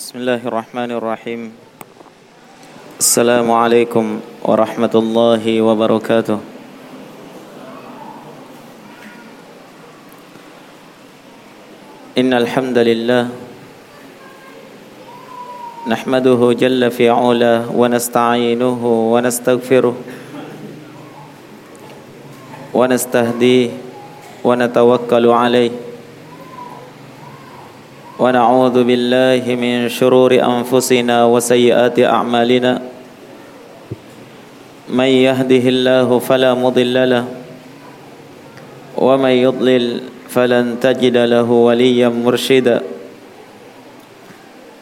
بسم الله الرحمن الرحيم السلام عليكم ورحمة الله وبركاته إن الحمد لله نحمده جل في علاه ونستعينه ونستغفره ونستهديه ونتوكل عليه ونعوذ بالله من شرور أنفسنا وسيئات أعمالنا. من يهده الله فلا مضل له ومن يضلل فلن تجد له وليا مرشدا.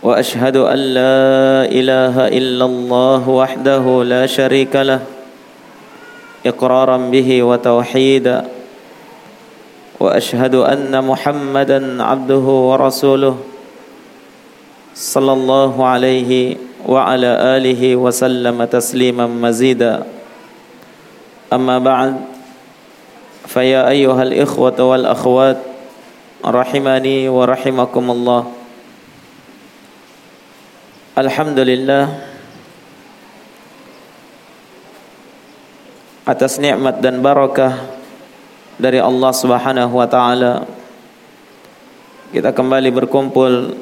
وأشهد أن لا إله إلا الله وحده لا شريك له إقرارا به وتوحيدا. وأشهد أن محمدا عبده ورسوله صلى الله عليه وعلى آله وسلم تسليما مزيدا. أما بعد فيا أيها الإخوة والأخوات رحمني ورحمكم الله. الحمد لله atas nikmat dan barakah dari Allah Subhanahu wa taala. Kita kembali berkumpul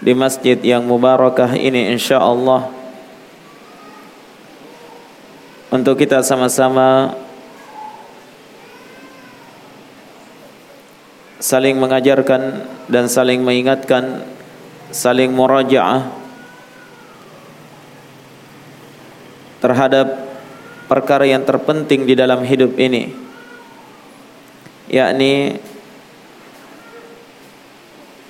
di masjid yang mubarakah ini insyaallah. Untuk kita sama-sama saling mengajarkan dan saling mengingatkan saling murajaah terhadap perkara yang terpenting di dalam hidup ini yakni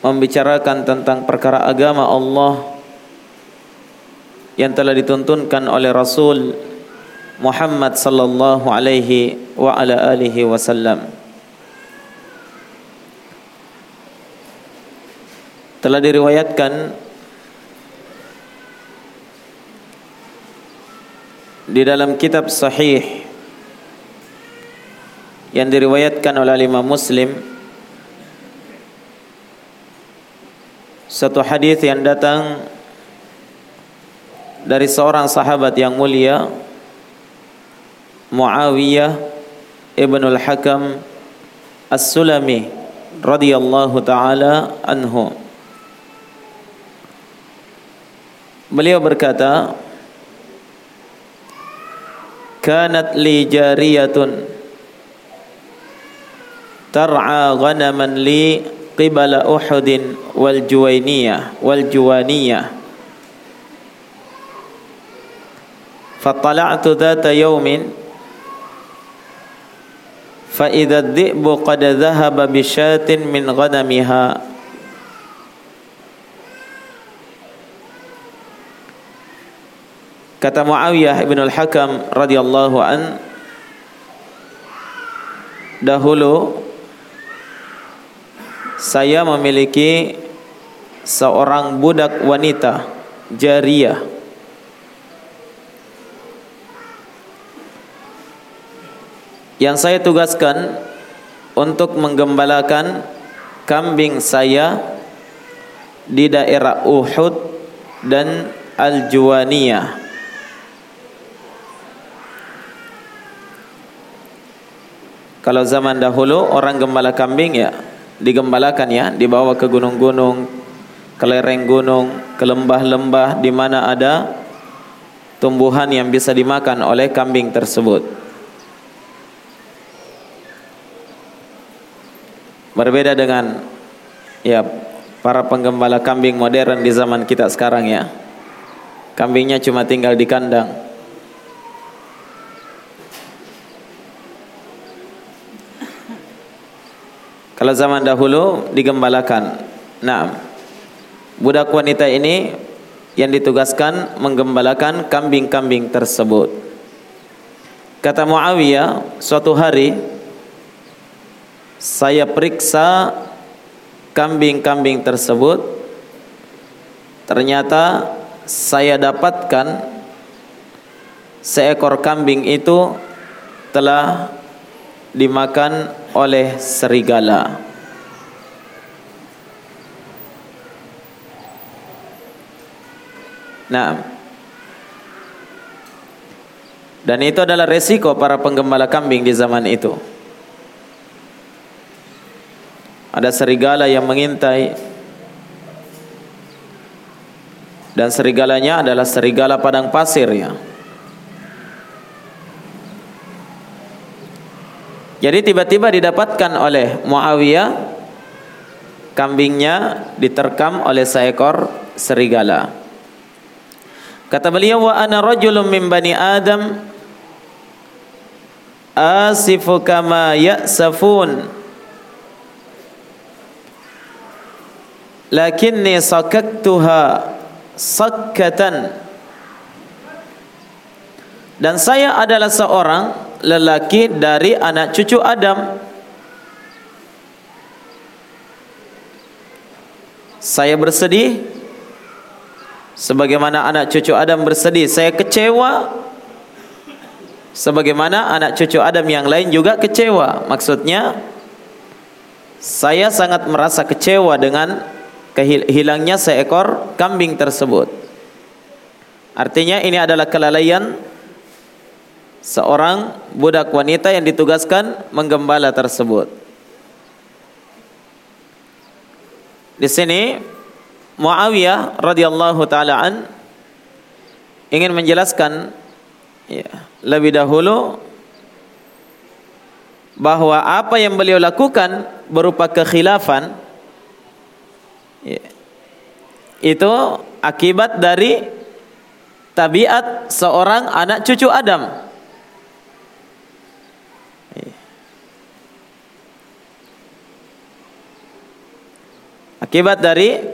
membicarakan tentang perkara agama Allah yang telah dituntunkan oleh Rasul Muhammad sallallahu alaihi wa ala alihi wasallam. Telah diriwayatkan di dalam kitab sahih yang diriwayatkan oleh Imam Muslim. Satu hadis yang datang dari seorang sahabat yang mulia Muawiyah ibn al-Hakam As-Sulami radhiyallahu taala anhu. Beliau berkata Kanat li jariyatun tar'a ghanaman li qibala Uhudin wal Juwainiyah wal Juwaniyah fatala'tu dhata yawmin fa idza dhi'bu qad dhahaba bi syatin min ghanamiha kata Muawiyah bin al-Hakam radhiyallahu an dahulu saya memiliki seorang budak wanita jariah. Yang saya tugaskan untuk menggembalakan kambing saya di daerah Uhud dan Al-Juwaniyah. Kalau zaman dahulu orang gembala kambing ya digembalakan ya, dibawa ke gunung-gunung, ke lereng gunung, ke lembah-lembah di mana ada tumbuhan yang bisa dimakan oleh kambing tersebut. Berbeda dengan ya para penggembala kambing modern di zaman kita sekarang ya. Kambingnya cuma tinggal di kandang. Kalau zaman dahulu digembalakan. Nah, budak wanita ini yang ditugaskan menggembalakan kambing-kambing tersebut. Kata Muawiyah, suatu hari saya periksa kambing-kambing tersebut. Ternyata saya dapatkan seekor kambing itu telah dimakan oleh serigala. Nah, dan itu adalah resiko para penggembala kambing di zaman itu. Ada serigala yang mengintai dan serigalanya adalah serigala padang pasir ya. Jadi tiba-tiba didapatkan oleh Muawiyah kambingnya diterkam oleh seekor serigala. Kata beliau wa ana rajulun min bani Adam asifu kama ya'safun lakinni sakaktuha sakkatan dan saya adalah seorang lelaki dari anak cucu Adam. Saya bersedih sebagaimana anak cucu Adam bersedih. Saya kecewa sebagaimana anak cucu Adam yang lain juga kecewa. Maksudnya saya sangat merasa kecewa dengan kehilangnya seekor kambing tersebut. Artinya ini adalah kelalaian seorang budak wanita yang ditugaskan menggembala tersebut. Di sini Muawiyah radhiyallahu taala an ingin menjelaskan ya, lebih dahulu bahwa apa yang beliau lakukan berupa kekhilafan ya, itu akibat dari tabiat seorang anak cucu Adam. Akibat dari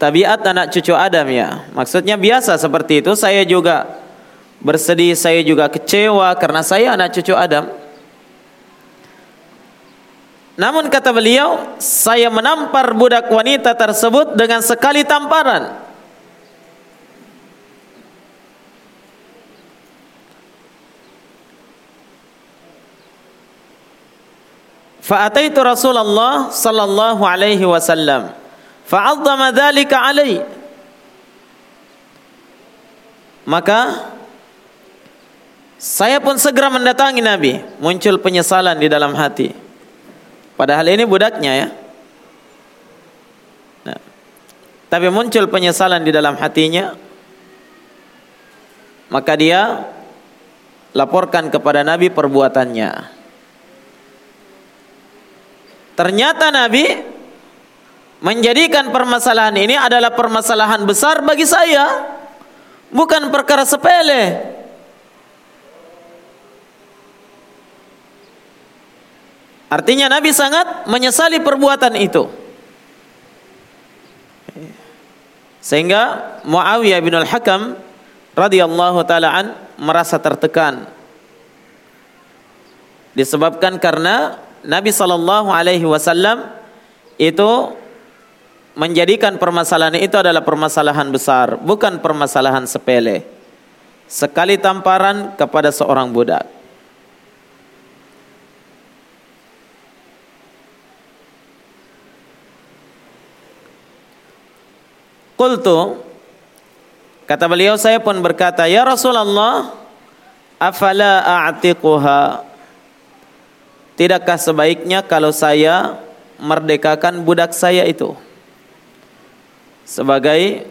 tabiat anak cucu Adam ya. Maksudnya biasa seperti itu. Saya juga bersedih, saya juga kecewa karena saya anak cucu Adam. Namun kata beliau, saya menampar budak wanita tersebut dengan sekali tamparan. Fa'ataitu Rasulullah sallallahu alaihi wasallam fa'azzama dzalika alai Maka saya pun segera mendatangi Nabi, muncul penyesalan di dalam hati. Padahal ini budaknya ya. Nah, tapi muncul penyesalan di dalam hatinya. Maka dia laporkan kepada Nabi perbuatannya. Ternyata Nabi menjadikan permasalahan ini adalah permasalahan besar bagi saya. Bukan perkara sepele. Artinya Nabi sangat menyesali perbuatan itu. Sehingga Muawiyah bin Al-Hakam radhiyallahu taala merasa tertekan. Disebabkan karena Nabi Shallallahu Alaihi Wasallam itu menjadikan permasalahan itu adalah permasalahan besar, bukan permasalahan sepele. Sekali tamparan kepada seorang budak. Qultu kata beliau saya pun berkata ya Rasulullah afala a'tiquha Tidakkah sebaiknya kalau saya merdekakan budak saya itu? Sebagai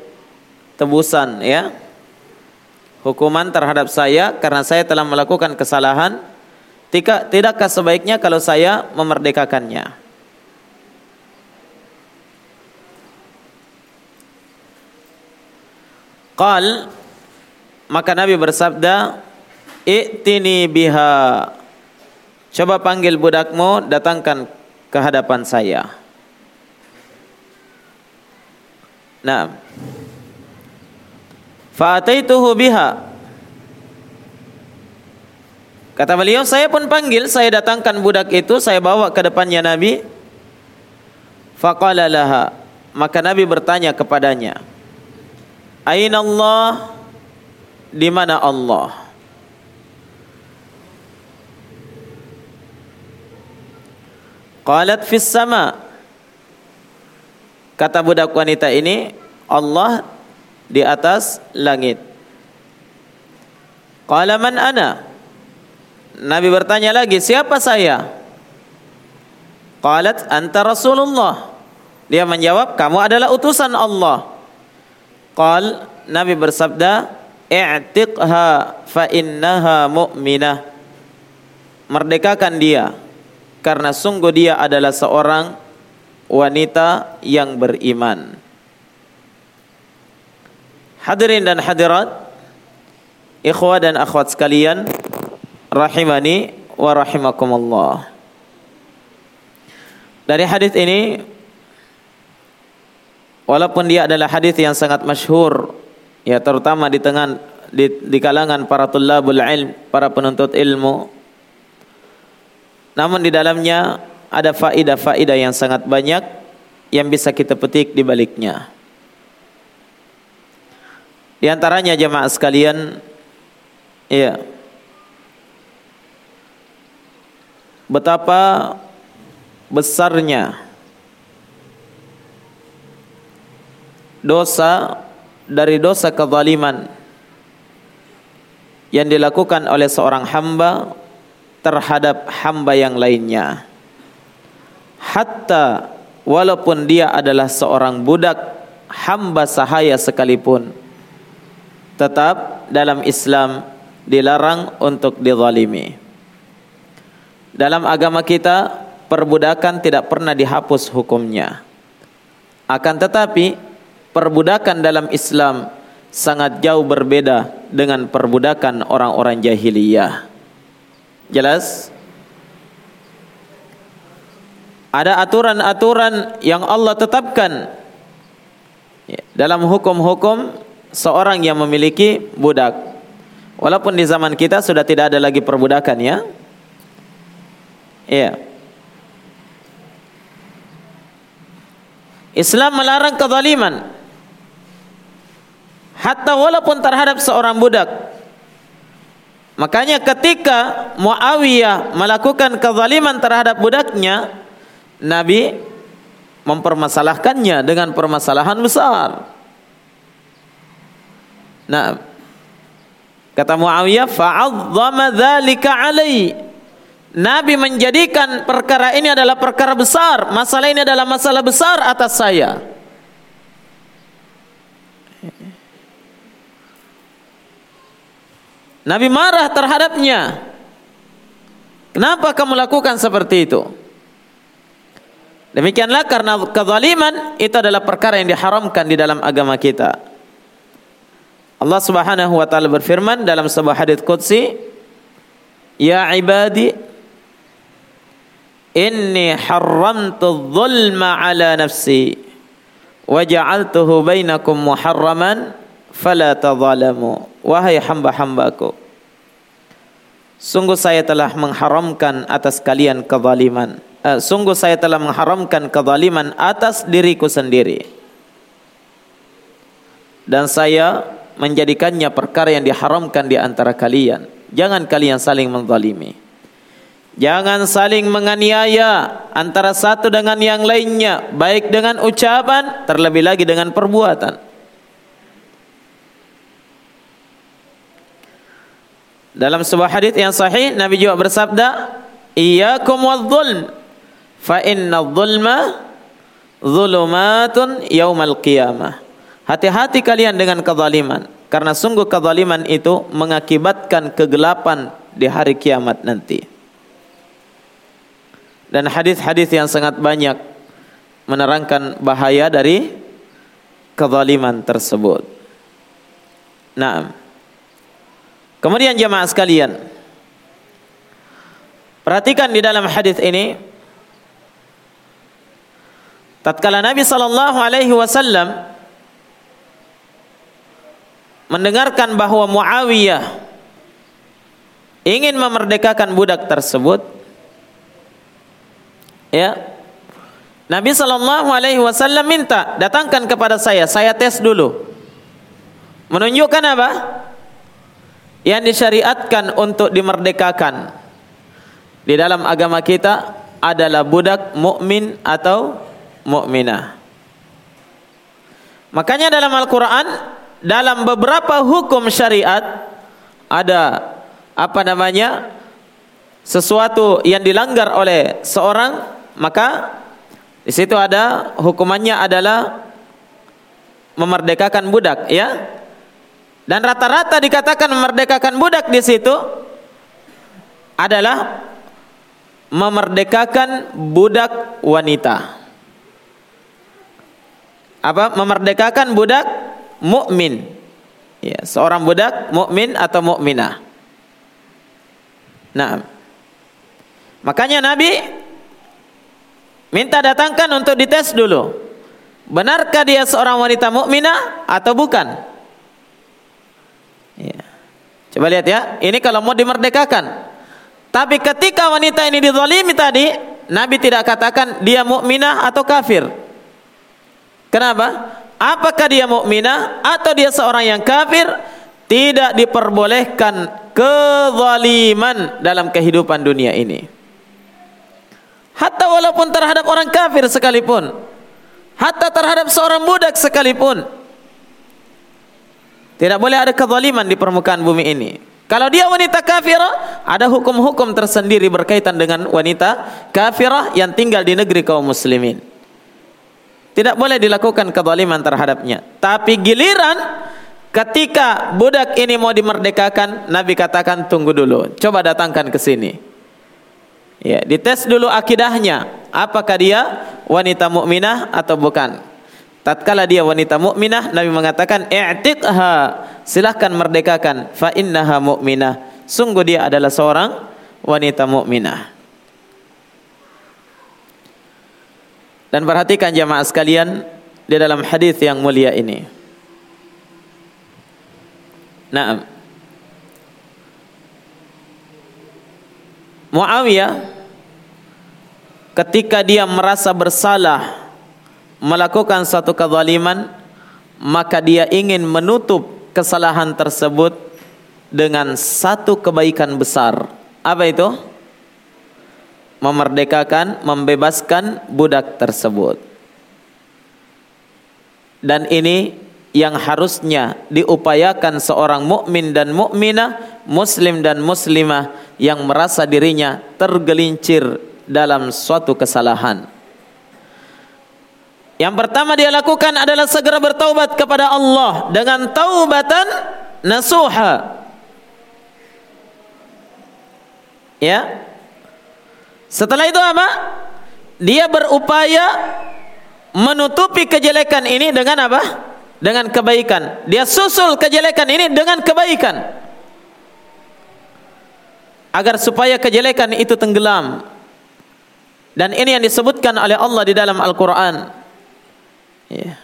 tebusan ya. Hukuman terhadap saya karena saya telah melakukan kesalahan. Tidak tidakkah sebaiknya kalau saya memerdekakannya? Qal maka Nabi bersabda i'tini biha Coba panggil budakmu, datangkan ke hadapan saya. Nah. Fa'ataituhu biha. Kata beliau, saya pun panggil, saya datangkan budak itu, saya bawa ke depannya Nabi. Faqala laha. Maka Nabi bertanya kepadanya, Aina Allah? Di mana Allah? Qalat fis sama. Kata budak wanita ini, Allah di atas langit. Qala man ana? Nabi bertanya lagi, siapa saya? Qalat anta Rasulullah. Dia menjawab, kamu adalah utusan Allah. Qal Nabi bersabda, "I'tiqha fa innaha mu'minah." Merdekakan dia karena sungguh dia adalah seorang wanita yang beriman. Hadirin dan hadirat, ikhwah dan akhwat sekalian, rahimani wa rahimakumullah. Dari hadis ini walaupun dia adalah hadis yang sangat masyhur ya terutama di tengah di, di kalangan para tulabul ilm, para penuntut ilmu. Namun di dalamnya ada faidah-faidah yang sangat banyak yang bisa kita petik di baliknya. Di antaranya jemaah sekalian, ya, betapa besarnya dosa dari dosa kezaliman yang dilakukan oleh seorang hamba terhadap hamba yang lainnya. Hatta walaupun dia adalah seorang budak hamba sahaya sekalipun tetap dalam Islam dilarang untuk dizalimi. Dalam agama kita perbudakan tidak pernah dihapus hukumnya. Akan tetapi perbudakan dalam Islam sangat jauh berbeda dengan perbudakan orang-orang jahiliyah. Jelas? Ada aturan-aturan yang Allah tetapkan dalam hukum-hukum seorang yang memiliki budak. Walaupun di zaman kita sudah tidak ada lagi perbudakan ya. Iya. Islam melarang kezaliman. Hatta walaupun terhadap seorang budak. Makanya ketika Muawiyah melakukan kezaliman terhadap budaknya, Nabi mempermasalahkannya dengan permasalahan besar. Nah, kata Muawiyah, fa'azzama dzalika alai. Nabi menjadikan perkara ini adalah perkara besar, masalah ini adalah masalah besar atas saya. Nabi marah terhadapnya. Kenapa kamu lakukan seperti itu? Demikianlah karena kezaliman itu adalah perkara yang diharamkan di dalam agama kita. Allah Subhanahu wa taala berfirman dalam sebuah hadis qudsi, "Ya ibadi, inni haramtu dzulma ala nafsi wa ja'altuhu bainakum muharraman fala tadzalamu." Wahai hamba-hambaku, sungguh saya telah mengharamkan atas kalian kezaliman. Uh, sungguh saya telah mengharamkan kezaliman atas diriku sendiri. Dan saya menjadikannya perkara yang diharamkan di antara kalian. Jangan kalian saling menzalimi. Jangan saling menganiaya antara satu dengan yang lainnya, baik dengan ucapan terlebih lagi dengan perbuatan. Dalam sebuah hadis yang sahih Nabi juga bersabda, "Iyyakum wadh-dhulm, fa inna dhulma yaumal qiyamah." Hati-hati kalian dengan kezaliman karena sungguh kezaliman itu mengakibatkan kegelapan di hari kiamat nanti. Dan hadis-hadis yang sangat banyak menerangkan bahaya dari kezaliman tersebut. Nah, kemudian jemaah sekalian, perhatikan di dalam hadis ini, tatkala Nabi Sallallahu Alaihi Wasallam mendengarkan bahwa Muawiyah ingin memerdekakan budak tersebut ya Nabi sallallahu alaihi wasallam minta datangkan kepada saya saya tes dulu. Menunjukkan apa yang disyariatkan untuk dimerdekakan. Di dalam agama kita adalah budak mukmin atau mukminah. Makanya dalam Al-Qur'an dalam beberapa hukum syariat ada apa namanya sesuatu yang dilanggar oleh seorang maka di situ ada hukumannya adalah memerdekakan budak ya dan rata-rata dikatakan memerdekakan budak di situ adalah memerdekakan budak wanita apa memerdekakan budak mukmin. Ya, seorang budak mukmin atau mukminah. Nah, makanya Nabi minta datangkan untuk dites dulu. Benarkah dia seorang wanita mukminah atau bukan? Coba lihat ya, ini kalau mau dimerdekakan. Tapi ketika wanita ini dizalimi tadi, Nabi tidak katakan dia mukminah atau kafir. Kenapa? apakah dia mukminah atau dia seorang yang kafir tidak diperbolehkan kezaliman dalam kehidupan dunia ini hatta walaupun terhadap orang kafir sekalipun hatta terhadap seorang budak sekalipun tidak boleh ada kezaliman di permukaan bumi ini kalau dia wanita kafirah ada hukum-hukum tersendiri berkaitan dengan wanita kafirah yang tinggal di negeri kaum muslimin tidak boleh dilakukan kezaliman terhadapnya. Tapi giliran ketika budak ini mau dimerdekakan, Nabi katakan tunggu dulu. Coba datangkan ke sini. Ya, dites dulu akidahnya. Apakah dia wanita mukminah atau bukan? Tatkala dia wanita mukminah, Nabi mengatakan i'tiqha, silahkan merdekakan fa innaha mukminah. Sungguh dia adalah seorang wanita mukminah. Dan perhatikan jamaah sekalian di dalam hadis yang mulia ini. Nah, Muawiyah ketika dia merasa bersalah melakukan satu kezaliman maka dia ingin menutup kesalahan tersebut dengan satu kebaikan besar. Apa itu? memerdekakan, membebaskan budak tersebut. Dan ini yang harusnya diupayakan seorang mukmin dan mukminah, muslim dan muslimah yang merasa dirinya tergelincir dalam suatu kesalahan. Yang pertama dia lakukan adalah segera bertaubat kepada Allah dengan taubatan nasuha. Ya, setelah itu apa? Dia berupaya menutupi kejelekan ini dengan apa? Dengan kebaikan. Dia susul kejelekan ini dengan kebaikan. Agar supaya kejelekan itu tenggelam. Dan ini yang disebutkan oleh Allah di dalam Al-Quran. Ya.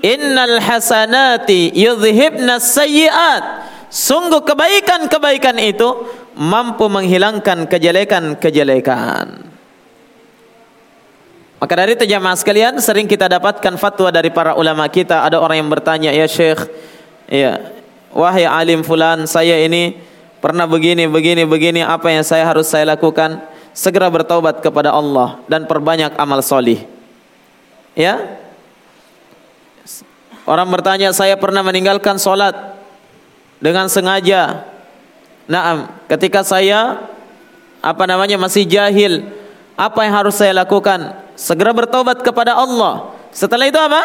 Innal hasanati yudhibna sayyiat. Sungguh kebaikan-kebaikan itu mampu menghilangkan kejelekan-kejelekan. Maka dari itu jamaah sekalian sering kita dapatkan fatwa dari para ulama kita. Ada orang yang bertanya, ya Syekh, ya, wahai alim fulan, saya ini pernah begini, begini, begini, apa yang saya harus saya lakukan? Segera bertaubat kepada Allah dan perbanyak amal solih. Ya, orang bertanya, saya pernah meninggalkan solat dengan sengaja Naam, ketika saya apa namanya masih jahil, apa yang harus saya lakukan? Segera bertobat kepada Allah. Setelah itu apa?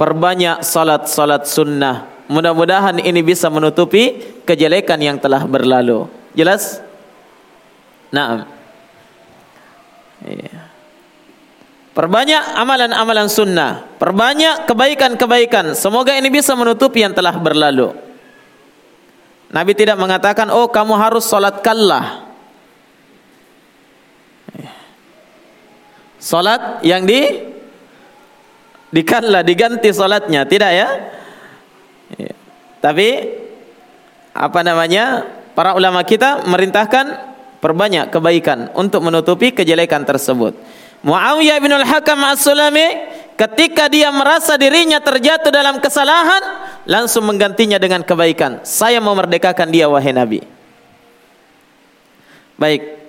Perbanyak salat-salat sunnah. Mudah-mudahan ini bisa menutupi kejelekan yang telah berlalu. Jelas? Naam. Iya. Perbanyak amalan-amalan sunnah. Perbanyak kebaikan-kebaikan. Semoga ini bisa menutupi yang telah berlalu. Nabi tidak mengatakan, oh kamu harus sholat kallah. Sholat yang di dikalla diganti sholatnya, tidak ya? ya? Tapi apa namanya? Para ulama kita merintahkan perbanyak kebaikan untuk menutupi kejelekan tersebut. Muawiyah bin al-Hakam as-Sulami ketika dia merasa dirinya terjatuh dalam kesalahan langsung menggantinya dengan kebaikan. Saya mau merdekakan dia wahai Nabi. Baik.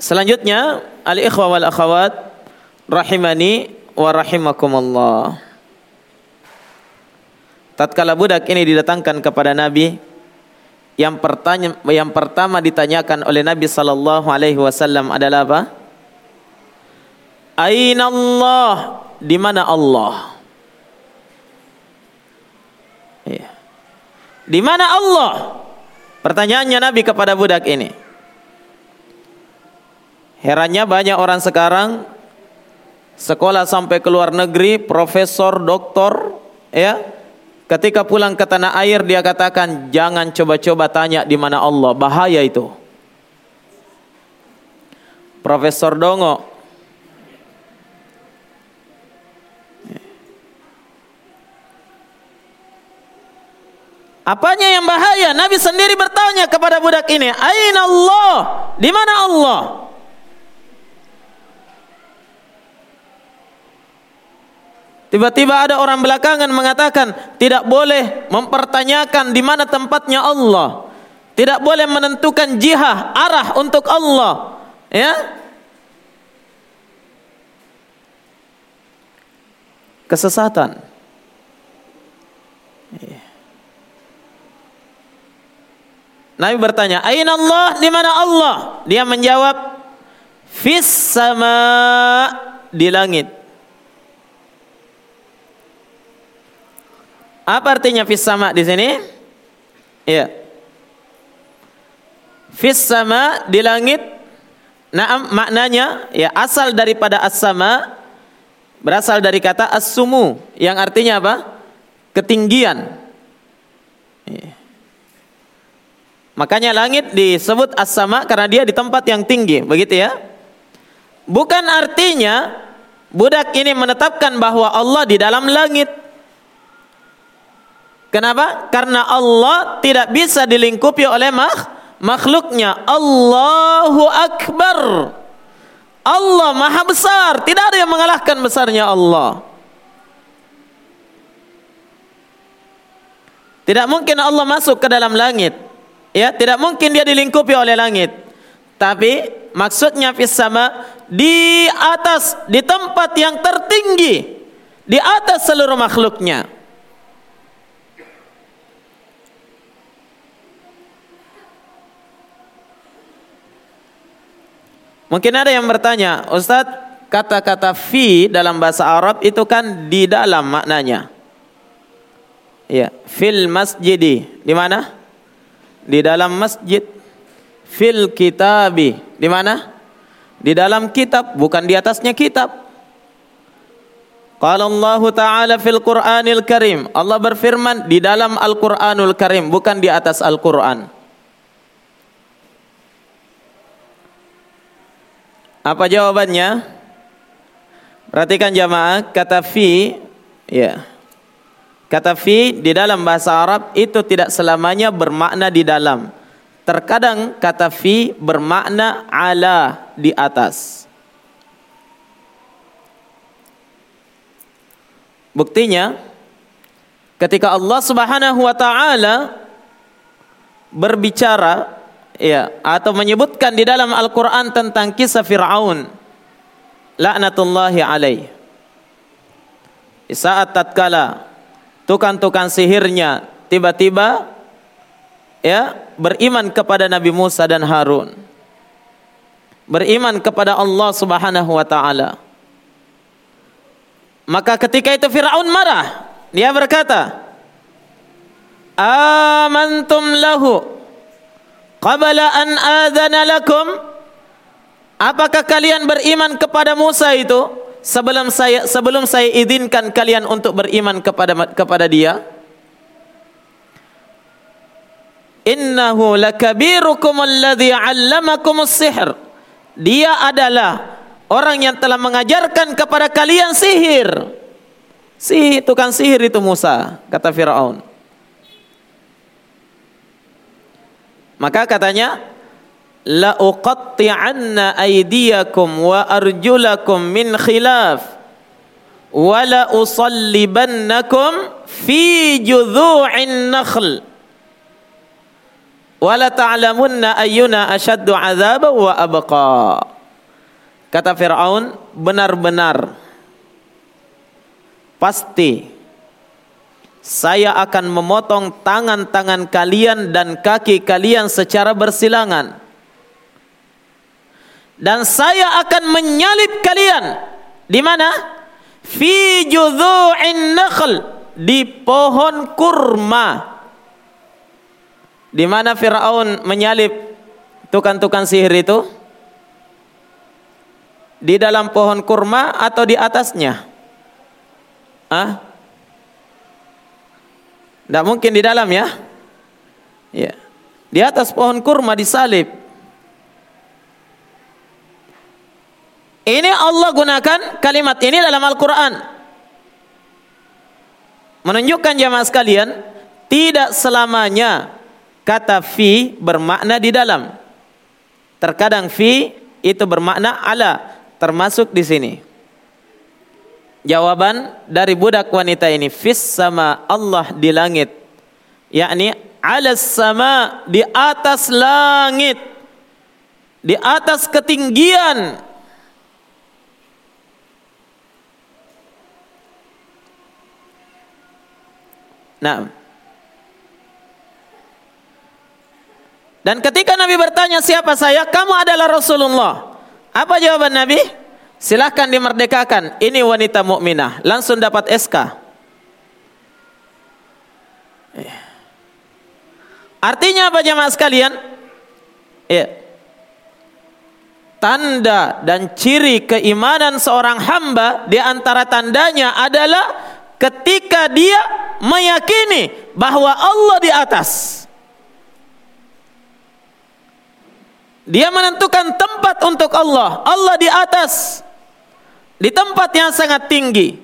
Selanjutnya al-ikhwa wal akhawat rahimani wa rahimakumullah. Tatkala budak ini didatangkan kepada Nabi, yang pertanya yang pertama ditanyakan oleh Nabi sallallahu alaihi wasallam adalah apa? Aina Allah? Di mana Allah? Iya. Di mana Allah? Pertanyaannya Nabi kepada budak ini. Herannya banyak orang sekarang sekolah sampai ke luar negeri, profesor, doktor, ya. Ketika pulang ke tanah air dia katakan jangan coba-coba tanya di mana Allah, bahaya itu. Profesor Dongo Apanya yang bahaya? Nabi sendiri bertanya kepada budak ini, "Aina Allah? Di mana Allah?" Tiba-tiba ada orang belakangan mengatakan tidak boleh mempertanyakan di mana tempatnya Allah. Tidak boleh menentukan jihah, arah untuk Allah. Ya? Kesesatan. Yeah. Nabi bertanya, "Aina Allah? Di mana Allah?" Dia menjawab, "Fis sama di langit." Apa artinya fis sama di sini? Iya. Fis sama di langit. Nah, maknanya ya asal daripada as-sama berasal dari kata as-sumu yang artinya apa? Ketinggian. Iya. Makanya langit disebut as-sama karena dia di tempat yang tinggi, begitu ya? Bukan artinya budak ini menetapkan bahwa Allah di dalam langit. Kenapa? Karena Allah tidak bisa dilingkupi oleh makh makhluknya. Allahu Akbar. Allah Maha Besar, tidak ada yang mengalahkan besarnya Allah. Tidak mungkin Allah masuk ke dalam langit. Ya, tidak mungkin dia dilingkupi oleh langit. Tapi maksudnya fis sama di atas di tempat yang tertinggi di atas seluruh makhluknya. Mungkin ada yang bertanya, Ustadz, kata-kata fi dalam bahasa Arab itu kan di dalam maknanya. Ya, fil masjidi. Di mana? Di dalam masjid fil kitabi. Di mana? Di dalam kitab bukan di atasnya kitab. Qala Allah Ta'ala fil Qur'anil Karim. Allah berfirman di dalam Al-Qur'anul Karim bukan di atas Al-Qur'an. Apa jawabannya? Perhatikan jamaah kata fi ya Kata fi di dalam bahasa Arab itu tidak selamanya bermakna di dalam. Terkadang kata fi bermakna ala di atas. Buktinya ketika Allah Subhanahu wa taala berbicara ya atau menyebutkan di dalam Al-Qur'an tentang kisah Firaun laknatullahi alaih. Saat tatkala tukang-tukang sihirnya tiba-tiba ya beriman kepada Nabi Musa dan Harun. Beriman kepada Allah Subhanahu wa taala. Maka ketika itu Firaun marah. Dia berkata, "Amantum lahu qabla an adzana lakum?" Apakah kalian beriman kepada Musa itu sebelum saya sebelum saya izinkan kalian untuk beriman kepada kepada dia innahu lakabirukum alladhi 'allamakumus sihr. Dia adalah orang yang telah mengajarkan kepada kalian sihir. Si tukang sihir itu Musa kata Firaun. Maka katanya la uqatti'anna aydiyakum wa arjulakum min khilaf wa la usallibannakum fi judhu'in nakhl wa la ta'lamunna ayyuna ashaddu 'adzaba wa abqa. Kata Firaun benar-benar pasti saya akan memotong tangan-tangan kalian dan kaki kalian secara bersilangan dan saya akan menyalib kalian. Di mana? Fi judhu'in nakhl. Di pohon kurma. Di mana Firaun menyalip tukang-tukang sihir itu? Di dalam pohon kurma atau di atasnya? Ah tidak mungkin di dalam ya? Ya di atas pohon kurma disalib Ini Allah gunakan kalimat ini dalam Al-Quran. Menunjukkan jamaah sekalian, tidak selamanya kata fi bermakna di dalam. Terkadang fi itu bermakna ala, termasuk di sini. Jawaban dari budak wanita ini, fis sama Allah di langit. Yakni ala sama di atas langit. Di atas ketinggian Nah. Dan ketika Nabi bertanya siapa saya, kamu adalah Rasulullah. Apa jawaban Nabi? Silahkan dimerdekakan. Ini wanita mukminah, langsung dapat SK. Eh. Artinya apa jemaah sekalian? Ya. Tanda dan ciri keimanan seorang hamba di antara tandanya adalah ketika dia meyakini bahwa Allah di atas. Dia menentukan tempat untuk Allah. Allah di atas. Di tempat yang sangat tinggi.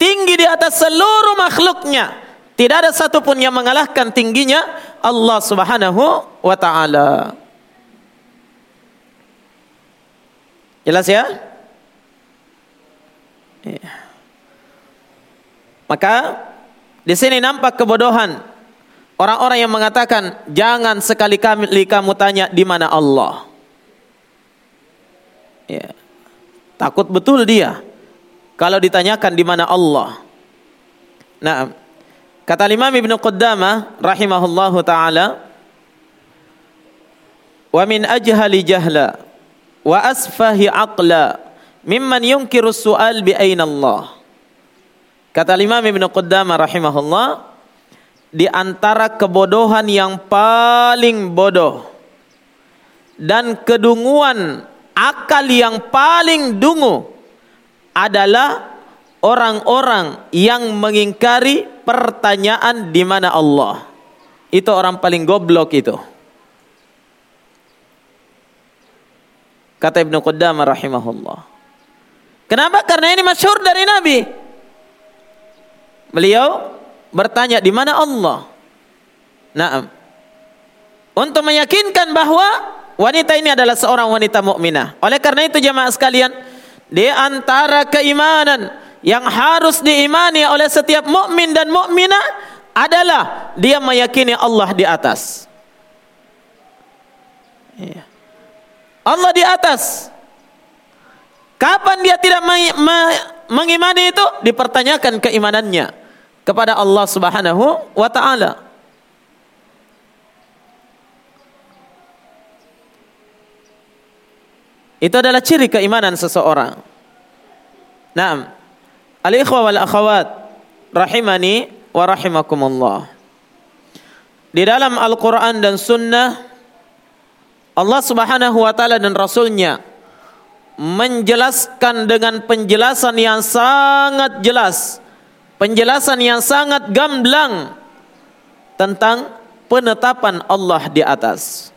Tinggi di atas seluruh makhluknya. Tidak ada satupun yang mengalahkan tingginya Allah subhanahu wa ta'ala. Jelas ya? Iya. Maka di sini nampak kebodohan orang-orang yang mengatakan jangan sekali-kali kamu tanya di mana Allah. Ya. Takut betul dia kalau ditanyakan di mana Allah. Nah, kata Imam Ibnu Qudamah rahimahullahu taala wa min ajhali jahla wa asfahi aqla mimman yunkiru su'al bi aina Allah. Kata Imam Ibn Qudamah rahimahullah, di antara kebodohan yang paling bodoh dan kedunguan akal yang paling dungu adalah orang-orang yang mengingkari pertanyaan di mana Allah. Itu orang paling goblok itu. Kata Ibnu Qudamah rahimahullah. Kenapa? Karena ini masyhur dari Nabi. Beliau bertanya di mana Allah? Nah, untuk meyakinkan bahwa wanita ini adalah seorang wanita mukminah. Oleh karena itu jemaah sekalian, di antara keimanan yang harus diimani oleh setiap mukmin dan mukminah adalah dia meyakini Allah di atas. Iya. Allah di atas. Kapan dia tidak mengimani itu? Dipertanyakan keimanannya kepada Allah Subhanahu wa taala. Itu adalah ciri keimanan seseorang. Naam. Al-ikhwa wal akhawat rahimani wa rahimakumullah. Di dalam Al-Qur'an dan Sunnah Allah Subhanahu wa taala dan rasulnya menjelaskan dengan penjelasan yang sangat jelas penjelasan yang sangat gamblang tentang penetapan Allah di atas.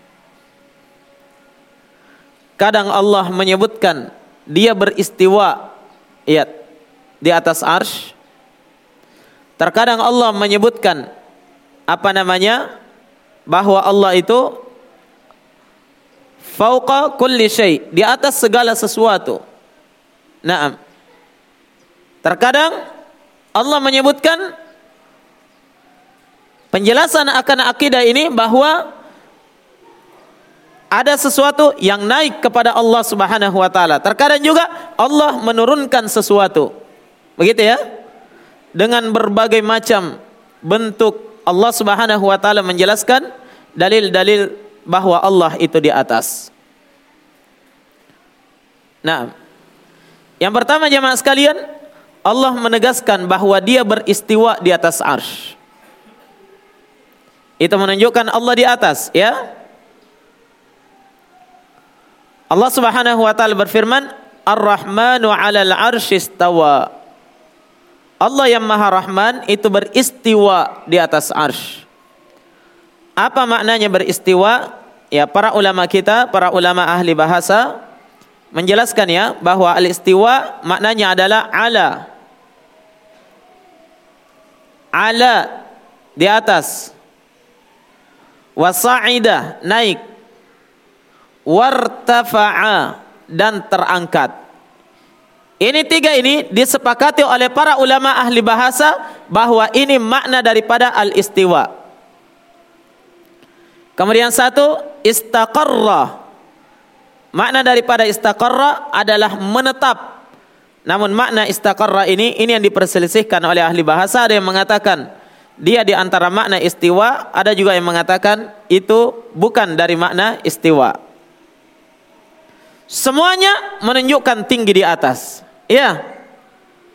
Kadang Allah menyebutkan dia beristiwa ya, di atas arsh. Terkadang Allah menyebutkan apa namanya bahwa Allah itu fauqa kulli syai, di atas segala sesuatu. Naam. Terkadang Allah menyebutkan penjelasan akan akidah ini bahwa ada sesuatu yang naik kepada Allah Subhanahu wa taala. Terkadang juga Allah menurunkan sesuatu. Begitu ya? dengan berbagai macam bentuk Allah Subhanahu wa taala menjelaskan dalil-dalil bahwa Allah itu di atas. Nah, yang pertama jemaah sekalian, Allah menegaskan bahwa Dia beristiwa di atas arsy. Itu menunjukkan Allah di atas, ya. Allah Subhanahu wa taala berfirman, Ar-Rahmanu 'alal 'arsy istawa. Allah yang Maha Rahman itu beristiwa di atas arsy. Apa maknanya beristiwa? Ya, para ulama kita, para ulama ahli bahasa menjelaskan ya bahwa al-istiwa maknanya adalah ala. Ala di atas. Wasa'ida naik. Wartafa'a dan terangkat. Ini tiga ini disepakati oleh para ulama ahli bahasa bahwa ini makna daripada al-istiwa. Kemudian satu istaqarra. Makna daripada istaqarra adalah menetap. Namun makna istaqarra ini ini yang diperselisihkan oleh ahli bahasa ada yang mengatakan dia di antara makna istiwa, ada juga yang mengatakan itu bukan dari makna istiwa. Semuanya menunjukkan tinggi di atas. Ya.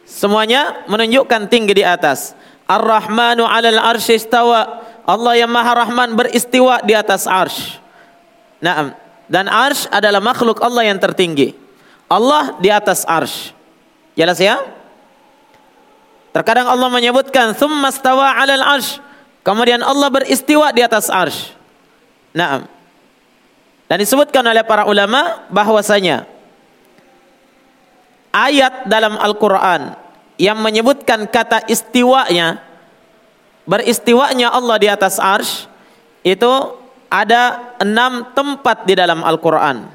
Semuanya menunjukkan tinggi di atas. Ar-Rahmanu 'alal arsy istawa. Allah yang Maha Rahman beristiwa di atas arsy. Naam. Dan arsy adalah makhluk Allah yang tertinggi. Allah di atas arsy. Jelas ya? Terkadang Allah menyebutkan thumma stawa 'alal arsy. Kemudian Allah beristiwa di atas arsy. Naam. Dan disebutkan oleh para ulama bahwasanya ayat dalam Al-Qur'an yang menyebutkan kata istiwanya beristiwanya Allah di atas arsh itu ada enam tempat di dalam Al-Quran.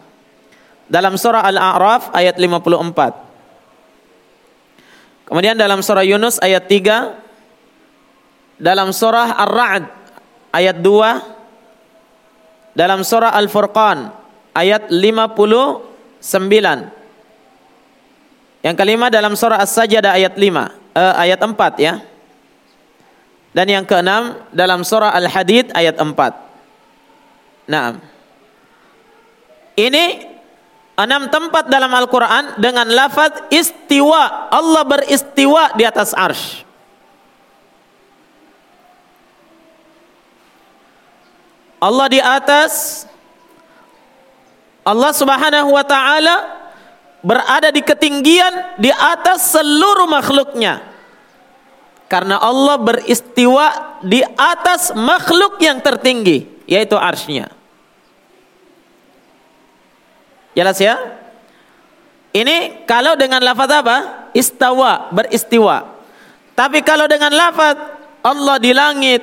Dalam surah Al-A'raf ayat 54. Kemudian dalam surah Yunus ayat 3. Dalam surah Ar-Ra'd ayat 2 dalam surah Al-Furqan ayat 59. Yang kelima dalam surah As-Sajdah ayat 5, eh, ayat 4 ya. Dan yang keenam dalam surah Al-Hadid ayat 4. Nah. Ini enam tempat dalam Al-Qur'an dengan lafaz istiwa. Allah beristiwa di atas arsy. Allah di atas Allah Subhanahu wa taala berada di ketinggian di atas seluruh makhluknya. Karena Allah beristiwa di atas makhluk yang tertinggi, yaitu arsnya. Jelas ya? Ini kalau dengan lafaz apa? Istawa, beristiwa. Tapi kalau dengan lafaz Allah di langit,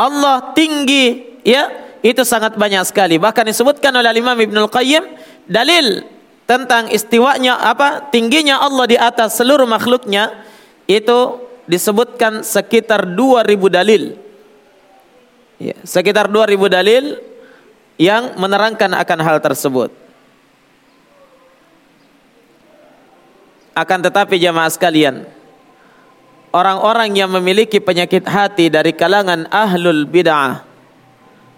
Allah tinggi, ya itu sangat banyak sekali. Bahkan disebutkan oleh Imam Ibnul Qayyim dalil tentang istiwanya apa tingginya Allah di atas seluruh makhluknya itu disebutkan sekitar 2000 dalil. Ya, sekitar 2000 dalil yang menerangkan akan hal tersebut. Akan tetapi jamaah sekalian, orang-orang yang memiliki penyakit hati dari kalangan ahlul bid'ah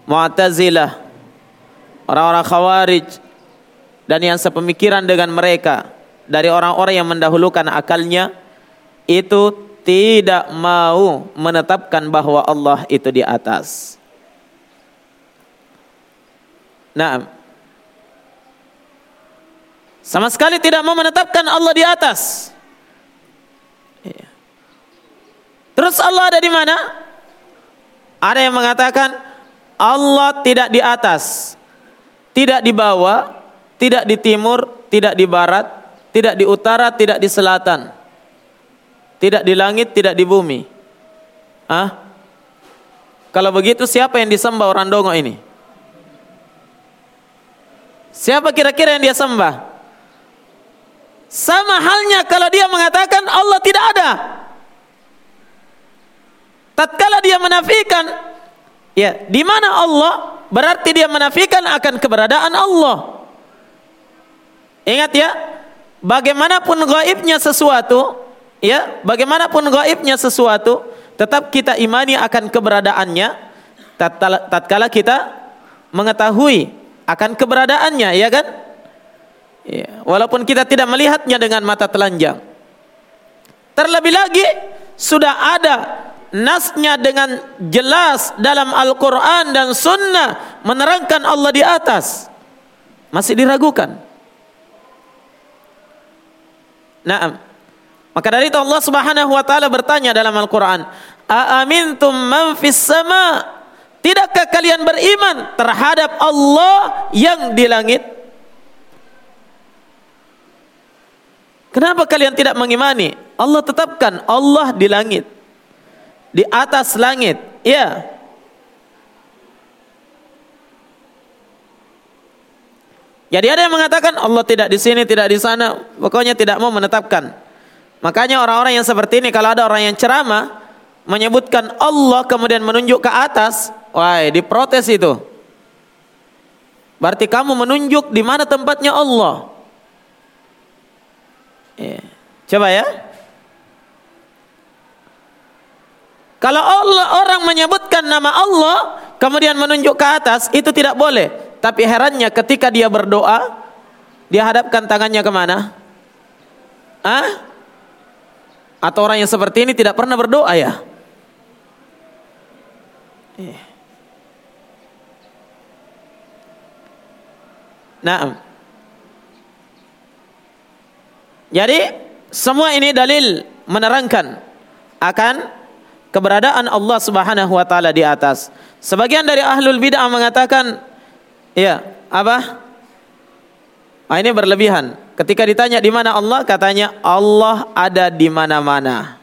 Mu'tazilah, orang-orang Khawarij dan yang sepemikiran dengan mereka dari orang-orang yang mendahulukan akalnya itu tidak mau menetapkan bahwa Allah itu di atas. Nah, sama sekali tidak mau menetapkan Allah di atas. Iya. Terus Allah ada di mana? Ada yang mengatakan Allah tidak di atas, tidak di bawah, tidak di timur, tidak di barat, tidak di utara, tidak di selatan, tidak di langit, tidak di bumi. Ah? Kalau begitu siapa yang disembah orang dongo ini? Siapa kira-kira yang dia sembah? Sama halnya kalau dia mengatakan Allah tidak ada. Tatkala dia menafikan Ya, di mana Allah berarti dia menafikan akan keberadaan Allah. Ingat ya, bagaimanapun gaibnya sesuatu, ya, bagaimanapun gaibnya sesuatu, tetap kita imani akan keberadaannya tatkala kita mengetahui akan keberadaannya, ya kan? Ya, walaupun kita tidak melihatnya dengan mata telanjang. Terlebih lagi sudah ada nasnya dengan jelas dalam Al-Quran dan Sunnah menerangkan Allah di atas. Masih diragukan. Nah, maka dari itu Allah Subhanahu wa taala bertanya dalam Al-Qur'an, "Aamintum man fis sama?" Tidakkah kalian beriman terhadap Allah yang di langit? Kenapa kalian tidak mengimani? Allah tetapkan Allah di langit. Di atas langit. Ya. Jadi ada yang mengatakan Allah tidak di sini, tidak di sana, pokoknya tidak mau menetapkan. Makanya orang-orang yang seperti ini kalau ada orang yang ceramah menyebutkan Allah kemudian menunjuk ke atas, wah diprotes itu. Berarti kamu menunjuk di mana tempatnya Allah. Ya. Coba ya. Kalau Allah orang menyebutkan nama Allah kemudian menunjuk ke atas itu tidak boleh. Tapi herannya ketika dia berdoa, dia hadapkan tangannya ke mana? Ah? Atau orang yang seperti ini tidak pernah berdoa ya? Nah, jadi semua ini dalil menerangkan akan keberadaan Allah Subhanahu wa taala di atas. Sebagian dari ahlul bidah mengatakan Iya, apa? Nah, ini berlebihan. Ketika ditanya di mana Allah, katanya Allah ada di mana-mana.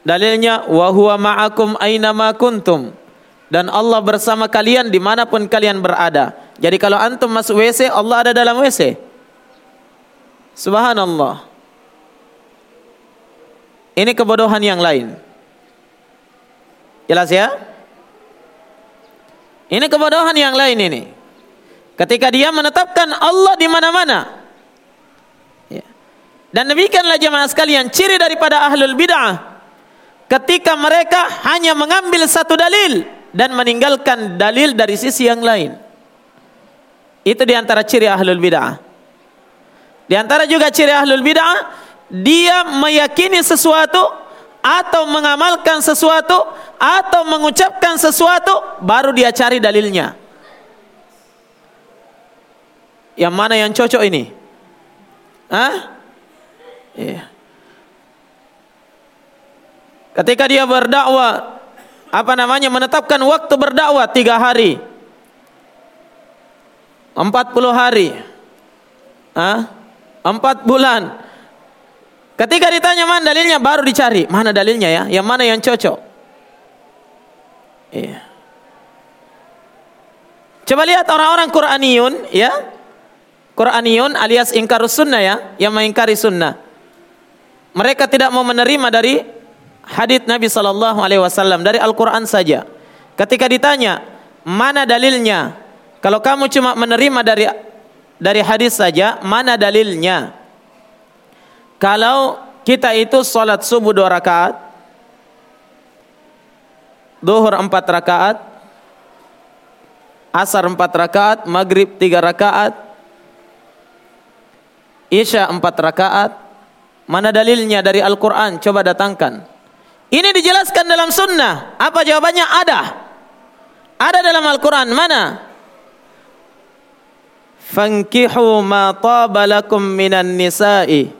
Dalilnya wa huwa ma'akum aina ma kuntum. Dan Allah bersama kalian di mana pun kalian berada. Jadi kalau antum masuk WC, Allah ada dalam WC. Subhanallah. Ini kebodohan yang lain. Jelas ya? Ini kebodohan yang lain ini. Ketika dia menetapkan Allah di mana-mana. Ya. Dan demikianlah jemaah sekalian ciri daripada ahlul bid'ah. Ketika mereka hanya mengambil satu dalil dan meninggalkan dalil dari sisi yang lain. Itu di antara ciri ahlul bid'ah. Di antara juga ciri ahlul bid'ah, dia meyakini sesuatu atau mengamalkan sesuatu atau mengucapkan sesuatu baru dia cari dalilnya. Yang mana yang cocok ini? Hah? Iya. Ketika dia berdakwah, apa namanya menetapkan waktu berdakwah tiga hari, empat puluh hari, Hah? empat bulan. Ketika ditanya mana dalilnya, baru dicari mana dalilnya ya, yang mana yang cocok. Iya. Coba lihat orang-orang Qur'aniyun ya. Qur'aniyun alias ingkar sunnah ya, yang mengingkari sunnah. Mereka tidak mau menerima dari hadits Nabi sallallahu alaihi wasallam dari Al-Qur'an saja. Ketika ditanya, "Mana dalilnya?" Kalau kamu cuma menerima dari dari hadis saja, mana dalilnya? Kalau kita itu salat subuh dua rakaat, Duhur empat rakaat, Asar empat rakaat, Maghrib tiga rakaat, Isya empat rakaat. Mana dalilnya dari Al-Quran? Coba datangkan. Ini dijelaskan dalam sunnah. Apa jawabannya? Ada. Ada dalam Al-Quran. Mana? Fankihu ma tabalakum minan nisa'i.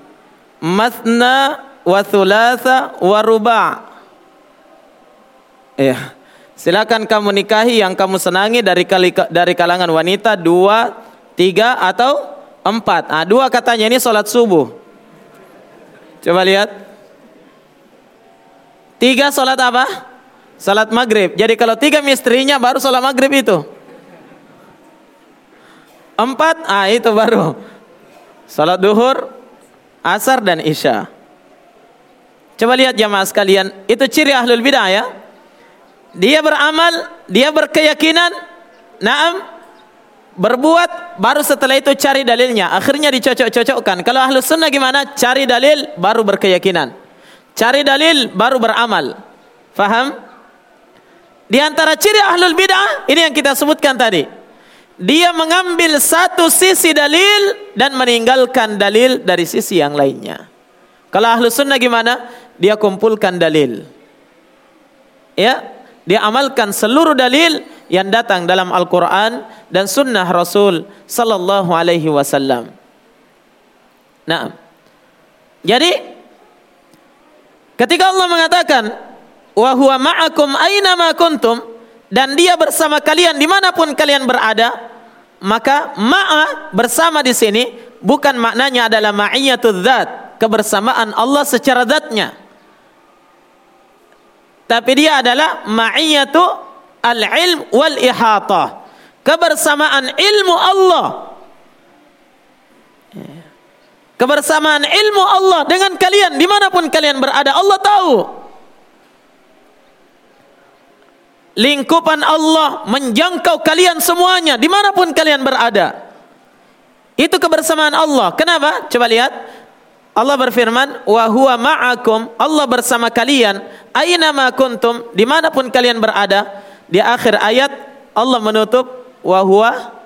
Mathna wa thulatha wa ruba' Ya. Silakan kamu nikahi yang kamu senangi dari kali, dari kalangan wanita dua, tiga atau empat. Ah dua katanya ini sholat subuh. Coba lihat. Tiga sholat apa? Sholat maghrib. Jadi kalau tiga mistrinya baru sholat maghrib itu. Empat, ah itu baru. Sholat duhur, asar dan isya. Coba lihat jamaah sekalian. Itu ciri ahlul bidah ya dia beramal, dia berkeyakinan, naam, berbuat baru setelah itu cari dalilnya. Akhirnya dicocok-cocokkan. Kalau ahlu sunnah gimana? Cari dalil baru berkeyakinan. Cari dalil baru beramal. Faham? Di antara ciri ahlul bid'ah ini yang kita sebutkan tadi. Dia mengambil satu sisi dalil dan meninggalkan dalil dari sisi yang lainnya. Kalau ahlu sunnah gimana? Dia kumpulkan dalil. Ya, dia amalkan seluruh dalil yang datang dalam Al-Quran dan Sunnah Rasul Sallallahu Alaihi Wasallam. Nah, jadi ketika Allah mengatakan wa huwa ma'akum aina ma kuntum dan dia bersama kalian di mana pun kalian berada, maka ma'a bersama di sini bukan maknanya adalah ma'iyatul zat, kebersamaan Allah secara zatnya. Tapi dia adalah ma'iyatu al-ilm wal ihata. Kebersamaan ilmu Allah. Kebersamaan ilmu Allah dengan kalian di mana pun kalian berada Allah tahu. Lingkupan Allah menjangkau kalian semuanya di mana pun kalian berada. Itu kebersamaan Allah. Kenapa? Coba lihat. Allah berfirman, "Wa huwa ma'akum." Allah bersama kalian aina ma kuntum, di mana pun kalian berada. Di akhir ayat Allah menutup wa huwa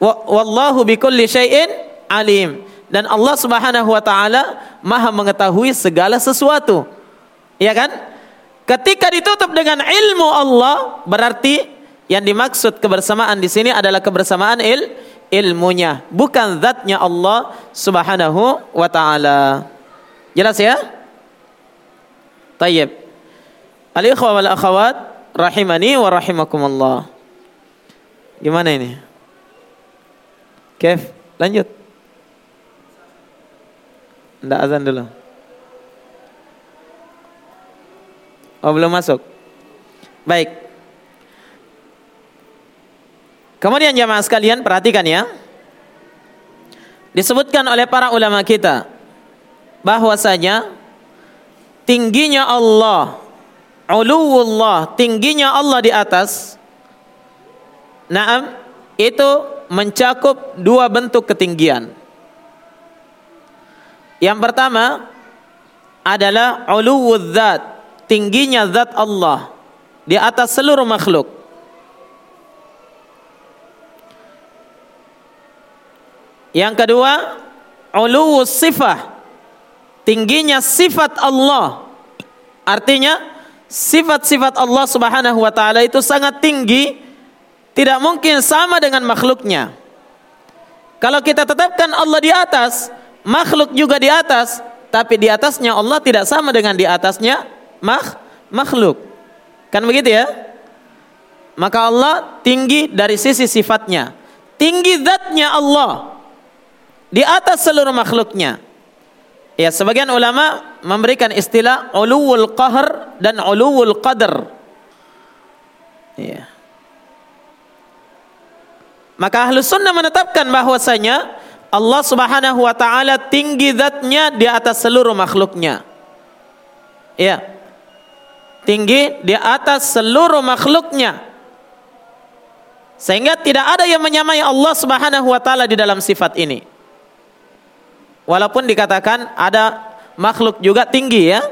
wallahu bikulli syai'in alim dan Allah Subhanahu wa taala Maha mengetahui segala sesuatu. Ya kan? Ketika ditutup dengan ilmu Allah berarti yang dimaksud kebersamaan di sini adalah kebersamaan il ilmunya, bukan zatnya Allah Subhanahu wa taala. Jelas ya? Tayyib. Al-ikhwa wal akhawat rahimani wa rahimakumullah. Gimana ini? Kev, lanjut. Ndak azan dulu. Oh, belum masuk. Baik. Kemudian jamaah sekalian perhatikan ya. Disebutkan oleh para ulama kita bahwasanya tingginya Allah uluwullah, tingginya Allah di atas. Naam, itu mencakup dua bentuk ketinggian. Yang pertama adalah uluwul zat, tingginya zat Allah di atas seluruh makhluk. Yang kedua, uluwus sifah, tingginya sifat Allah. Artinya sifat-sifat Allah Subhanahu wa taala itu sangat tinggi, tidak mungkin sama dengan makhluknya. Kalau kita tetapkan Allah di atas, makhluk juga di atas, tapi di atasnya Allah tidak sama dengan di atasnya makh makhluk. Kan begitu ya? Maka Allah tinggi dari sisi sifatnya. Tinggi zatnya Allah di atas seluruh makhluknya. Ya, sebagian ulama memberikan istilah uluwul qahr dan uluwul qadar. Ya. Maka ahlu sunnah menetapkan bahwasanya Allah subhanahu wa ta'ala tinggi zatnya di atas seluruh makhluknya. Ya. Tinggi di atas seluruh makhluknya. Sehingga tidak ada yang menyamai Allah subhanahu wa ta'ala di dalam sifat ini. Walaupun dikatakan ada makhluk juga tinggi ya.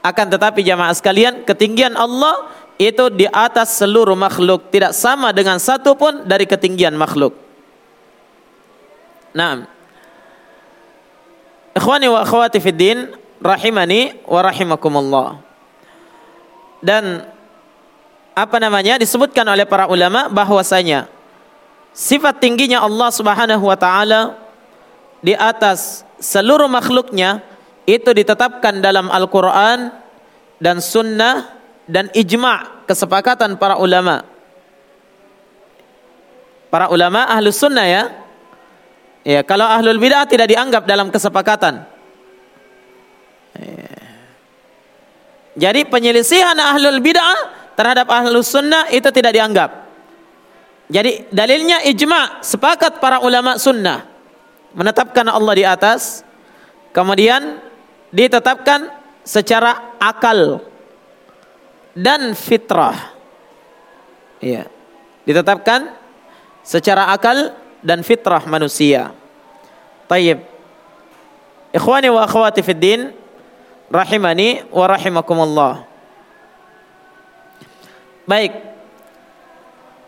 Akan tetapi jamaah sekalian, ketinggian Allah itu di atas seluruh makhluk, tidak sama dengan satu pun dari ketinggian makhluk. Nah, Ikhwani wa akhwati fid din, rahimani wa rahimakumullah. Dan apa namanya disebutkan oleh para ulama bahwasanya sifat tingginya Allah Subhanahu wa taala di atas seluruh makhluknya itu ditetapkan dalam Al-Quran dan Sunnah dan ijma' kesepakatan para ulama. Para ulama ahlu sunnah ya. Ya, kalau ahlul bid'ah tidak dianggap dalam kesepakatan. Ya. Jadi penyelisihan ahlul bid'ah terhadap ahlus sunnah itu tidak dianggap. Jadi dalilnya ijma' sepakat para ulama sunnah menetapkan Allah di atas, kemudian ditetapkan secara akal dan fitrah. Iya. Ditetapkan secara akal dan fitrah manusia. Tayyib. Ikhwani wa akhwati fid din, rahimani wa rahimakumullah. Baik.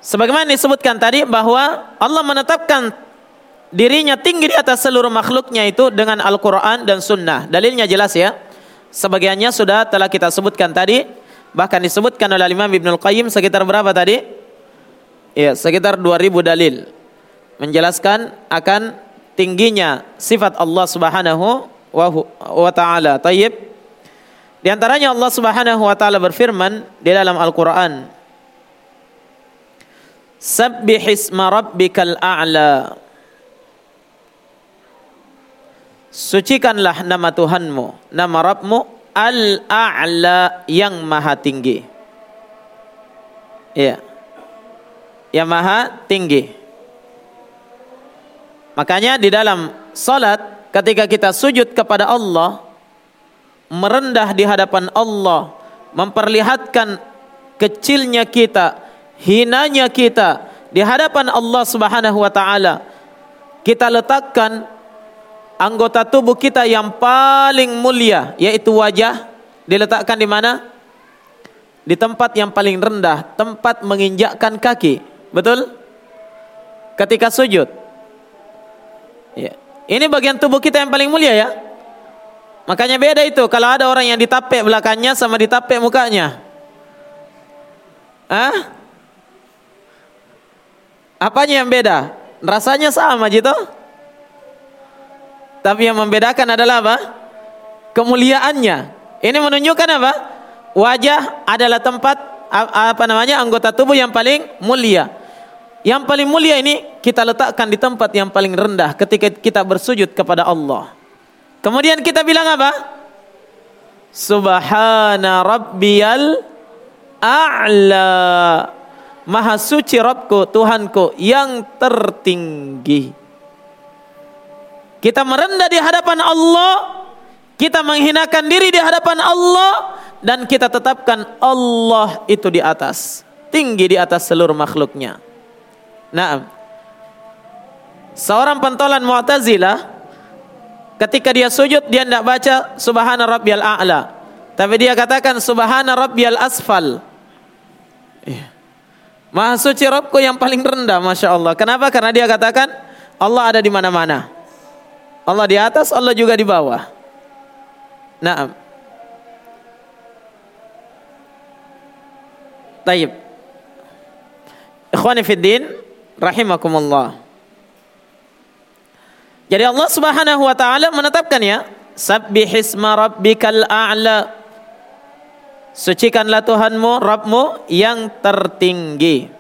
Sebagaimana disebutkan tadi bahwa Allah menetapkan dirinya tinggi di atas seluruh makhluknya itu dengan Al-Quran dan Sunnah. Dalilnya jelas ya. Sebagiannya sudah telah kita sebutkan tadi. Bahkan disebutkan oleh Imam Ibn Al-Qayyim sekitar berapa tadi? Ya, sekitar 2000 dalil. Menjelaskan akan tingginya sifat Allah Subhanahu wa taala. Tayyib. Di antaranya Allah Subhanahu wa taala berfirman di dalam Al-Qur'an. Sabbihisma rabbikal a'la. Sucikanlah nama Tuhanmu, nama Rabbmu Al-A'la yang maha tinggi. Ya. Yang maha tinggi. Makanya di dalam salat ketika kita sujud kepada Allah merendah di hadapan Allah memperlihatkan kecilnya kita, hinanya kita di hadapan Allah Subhanahu wa taala. Kita letakkan anggota tubuh kita yang paling mulia yaitu wajah diletakkan di mana? Di tempat yang paling rendah, tempat menginjakkan kaki. Betul? Ketika sujud. Ya. Ini bagian tubuh kita yang paling mulia ya. Makanya beda itu kalau ada orang yang ditapek belakangnya sama ditapek mukanya. Hah? Apanya yang beda? Rasanya sama gitu. Tapi yang membedakan adalah apa? Kemuliaannya. Ini menunjukkan apa? Wajah adalah tempat apa namanya anggota tubuh yang paling mulia. Yang paling mulia ini kita letakkan di tempat yang paling rendah ketika kita bersujud kepada Allah. Kemudian kita bilang apa? Subhana rabbiyal a'la. Maha suci Rabbku, Tuhanku yang tertinggi. Kita merendah di hadapan Allah, kita menghinakan diri di hadapan Allah dan kita tetapkan Allah itu di atas, tinggi di atas seluruh makhluknya. Nah, seorang pentolan Mu'tazilah ketika dia sujud dia tidak baca Subhana Rabbiyal A'la, tapi dia katakan Subhana Rabbiyal Asfal. Iya. Maha suci Rabbku yang paling rendah, masya Allah. Kenapa? Karena dia katakan Allah ada di mana-mana. Allah di atas, Allah juga di bawah. Nah, Taib. Ikhwani rahimakumullah. Jadi Allah Subhanahu wa taala menetapkan ya, sabbihisma rabbikal a'la. Sucikanlah Tuhanmu, Rabbmu yang tertinggi.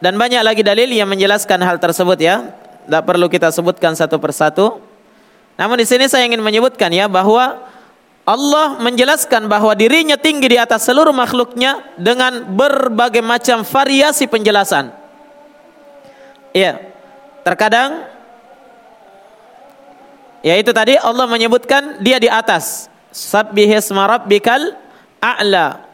Dan banyak lagi dalil yang menjelaskan hal tersebut ya. Tidak perlu kita sebutkan satu persatu. Namun di sini saya ingin menyebutkan ya bahwa Allah menjelaskan bahwa dirinya tinggi di atas seluruh makhluknya dengan berbagai macam variasi penjelasan. Iya. Terkadang ya itu tadi Allah menyebutkan dia di atas. Sabbihisma rabbikal a'la.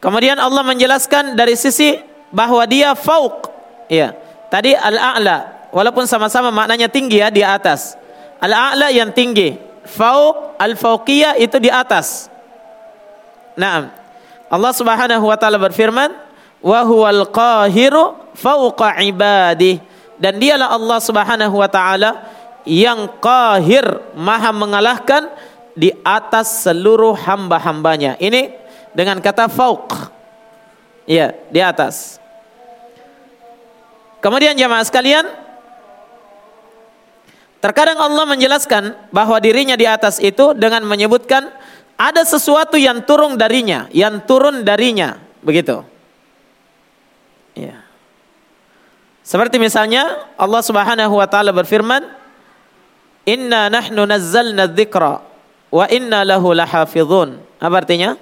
Kemudian Allah menjelaskan dari sisi bahwa dia fauq. Iya. Tadi al-a'la walaupun sama-sama maknanya tinggi ya di atas. Al-a'la yang tinggi. Fauq al-fauqiyah itu di atas. Naam. Allah Subhanahu wa taala berfirman, "Wa huwal qahiru fauqa ibadihi." dan dialah Allah Subhanahu wa taala yang qahir maha mengalahkan di atas seluruh hamba-hambanya. Ini dengan kata fauq. Ya, di atas. Kemudian jamaah sekalian, terkadang Allah menjelaskan bahwa dirinya di atas itu dengan menyebutkan ada sesuatu yang turun darinya, yang turun darinya, begitu. Ya. Seperti misalnya Allah Subhanahu wa taala berfirman, "Inna nahnu nazzalna dzikra wa inna lahu lahafizun." Apa artinya?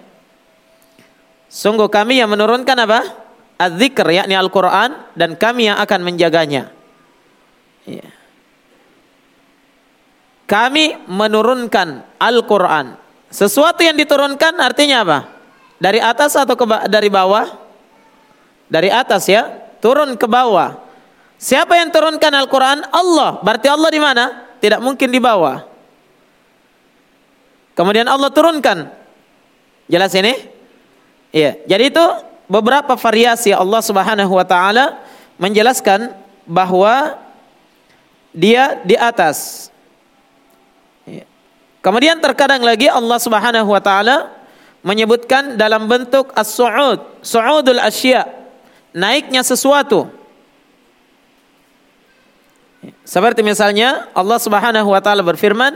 Sungguh kami yang menurunkan apa? Az-dzikr yakni Al-Qur'an dan kami yang akan menjaganya. Ya. Kami menurunkan Al-Qur'an. Sesuatu yang diturunkan artinya apa? Dari atas atau ke dari bawah? Dari atas ya, turun ke bawah. Siapa yang turunkan Al-Quran? Allah. Berarti Allah di mana? Tidak mungkin di bawah. Kemudian Allah turunkan. Jelas ini? Iya. Jadi itu beberapa variasi Allah Subhanahu wa taala menjelaskan bahwa dia di atas. Kemudian terkadang lagi Allah Subhanahu wa taala menyebutkan dalam bentuk as-su'ud, su'udul asya, naiknya sesuatu. Seperti misalnya Allah Subhanahu wa taala berfirman,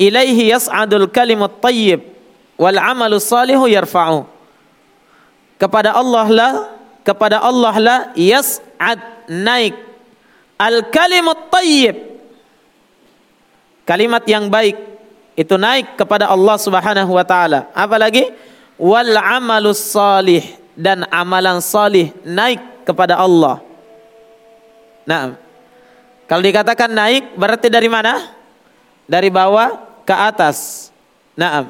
"Ilaihi yas'adul kalimut thayyib wal 'amalu salihu yarfa'u." Kepada Allah lah, kepada Allah lah yas'ad naik al kalimut thayyib. Kalimat yang baik itu naik kepada Allah Subhanahu wa taala. Apalagi wal 'amalus salih dan amalan salih naik kepada Allah. Nah, kalau dikatakan naik berarti dari mana? Dari bawah ke atas. Nah,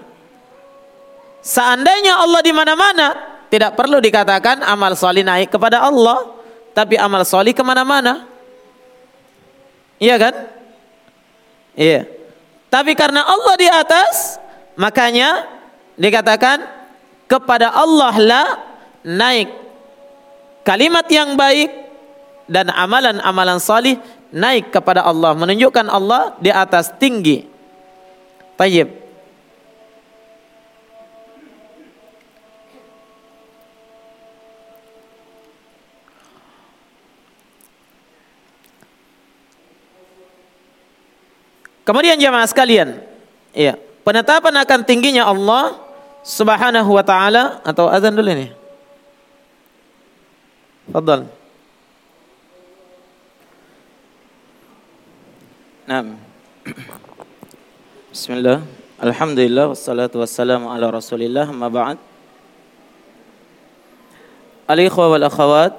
seandainya Allah di mana-mana, tidak perlu dikatakan amal solih naik kepada Allah, tapi amal solih ke mana-mana. Iya kan? Iya. Tapi karena Allah di atas, makanya dikatakan kepada Allah lah naik kalimat yang baik dan amalan-amalan salih naik kepada Allah, menunjukkan Allah di atas tinggi. Tayyib. Kemudian jemaah sekalian, ya, penetapan akan tingginya Allah Subhanahu wa taala atau azan dulu ini. Fadal. Naam. Bismillah. Alhamdulillah wassalatu wassalamu ala Rasulillah amma ba'd. Al-ikhwa wal akhawat